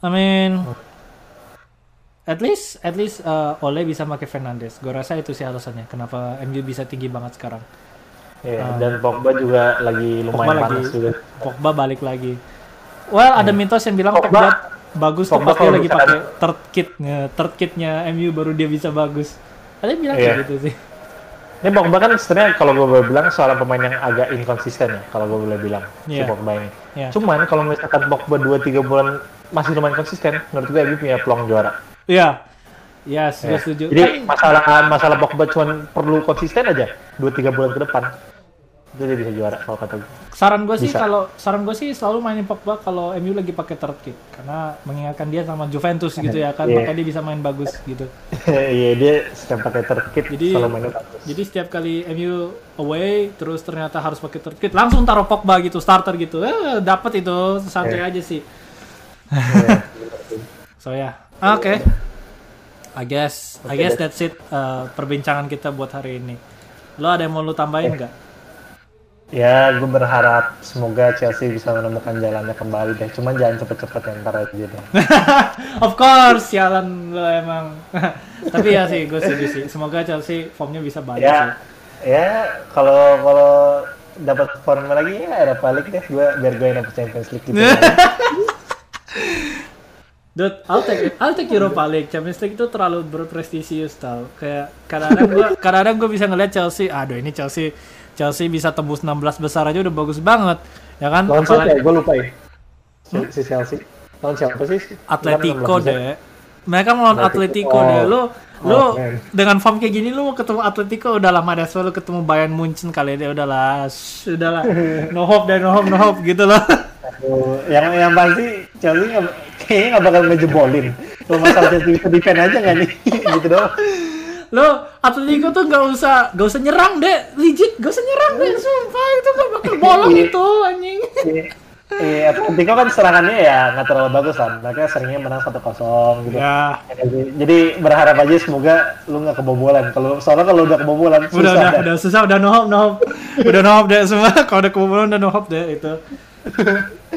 I mean at least at least uh, Ole bisa pakai Fernandes gue rasa itu sih alasannya kenapa MU bisa tinggi banget sekarang Iya, dan Pogba juga lagi Pogba lumayan lagi panas juga. Pogba balik lagi well ada mitos yang bilang Pogba- Guard bagus tuh Pogba kalau lagi pakai third kitnya third kitnya MU baru dia bisa bagus ada yang bilang Iya. kayak gitu sih Ini Pogba kan sebenarnya kalau gue boleh bilang seorang pemain yang agak inkonsisten ya, kalau gue boleh bilang si Iya. Pogba ini. Iya. Cuman kalau misalkan Pogba 2-3 bulan masih lumayan konsisten, menurut gue MU punya peluang juara. Iya. Yes, gue Ya. setuju. Jadi masalah masalah Pogba cuma perlu konsisten aja 2-3 bulan ke depan. Itu dia bisa juara kalau kata gue. saran gue sih kalau saran gue sih selalu mainin Pogba kalau MU lagi pakai third kit karena mengingatkan dia sama Juventus gitu ya kan, Iya. makanya dia bisa main bagus gitu. [laughs] Iya dia setiap pakai third kit Jadi- selalu mainnya bagus. Jadi setiap kali MU away terus ternyata harus pakai third kit, langsung taruh Pogba gitu, starter gitu. Eh, dapat itu santai Iya. aja sih. Iya, sih. [laughs] So ya, oke. I guess, I Oke guess that's it uh, perbincangan kita buat hari ini. Lo ada yang mau lo tambahin nggak? Ya, gue berharap semoga Chelsea bisa menemukan jalannya kembali deh. Cuman jangan cepet-cepet ya ntar aja deh. [laughs] of course, sialan lo emang. [laughs] Tapi ya sih, gue setuju sih. Semoga Chelsea formnya bisa balik sih. ya, ya kalau kalau dapat form lagi ya Europa League deh gue biar gue yang dapet Champions League gitu. [laughs] Dude, I'll take I'll take Europa League. Champions League itu terlalu berprestisius tau. Kayak kadang-kadang gue kadang-kadang gue bisa ngeliat Chelsea, aduh ini Chelsea Chelsea bisa tembus 16 besar aja udah bagus banget. Ya kan? Lawan siapa ya? Gue lupa ya. Si, si Chelsea. Lawan siapa sih? Atletico Bukan 16 besar. deh. Mereka melawan Atletico Atletico. deh. Lu lu Oh, man. dengan form kayak gini lu mau ketemu Atletico udah lama deh. lu ketemu Bayern Munchen kali deh udahlah. Udahlah. [laughs] No hope deh, no hope, no hope gitu loh. Yang yang pasti Chelsea kayaknya nggak bakal ngejebolin. Kalau masalah itu defend aja nggak nih? [laughs] gitu doang. Lo Atletico tuh gak usah gak usah nyerang deh. Legit gak usah nyerang deh. Sumpah itu gak bakal bolong Iya. itu anjing. Iya, Atletico kan serangannya ya nggak terlalu bagus kan. Mereka seringnya menang 1-0 gitu. Ya. Jadi, jadi berharap aja semoga lu nggak kebobolan. Kalau soalnya kalau udah kebobolan Udah susah udah dah. udah susah udah no hope no hope. Udah no hope deh semua. [laughs] Kalau udah kebobolan udah no hope deh itu.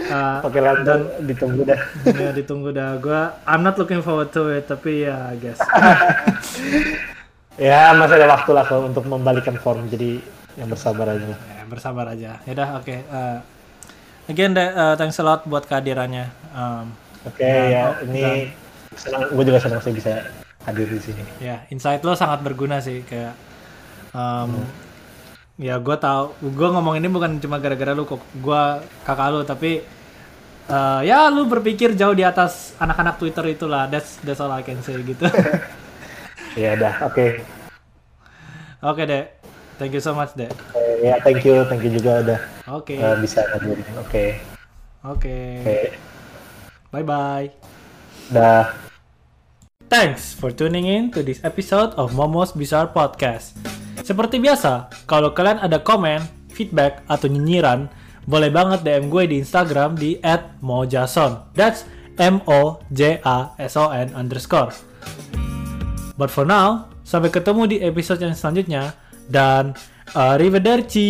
Ah, Pakai London ditunggu dah. ya ditunggu dah gua I'm not looking forward to it tapi ya I guess [laughs] Ya masih ada waktu lah kalau untuk membalikan form. Jadi yang bersabar aja. ya, bersabar aja ya udah oke eh, again eh, thanks a lot buat kehadirannya Um, Oke Dan- ya oh, ini senang. Gue juga senang sih bisa hadir di sini. ya insight lo sangat berguna sih kayak um, ya gue tau gue ngomong ini bukan cuma gara-gara lu kok gue kakak lu tapi eh, ya lu berpikir jauh di atas anak-anak Twitter itulah that's that's all I can say gitu [laughs] Ya dah. Oke. oke deh thank you so much deh Eh, Ya thank you, thank you juga udah oke eh, bisa hadirin. Oke. oke Oke. bye bye Dah. Thanks for tuning in to this episode of Momo's Bizarre Podcast. Seperti biasa, kalau kalian ada komen, feedback, atau nyinyiran, boleh banget DM gue di Instagram di @mojason. That's M O J A S O N underscore. But for now, sampai ketemu di episode yang selanjutnya dan arrivederci.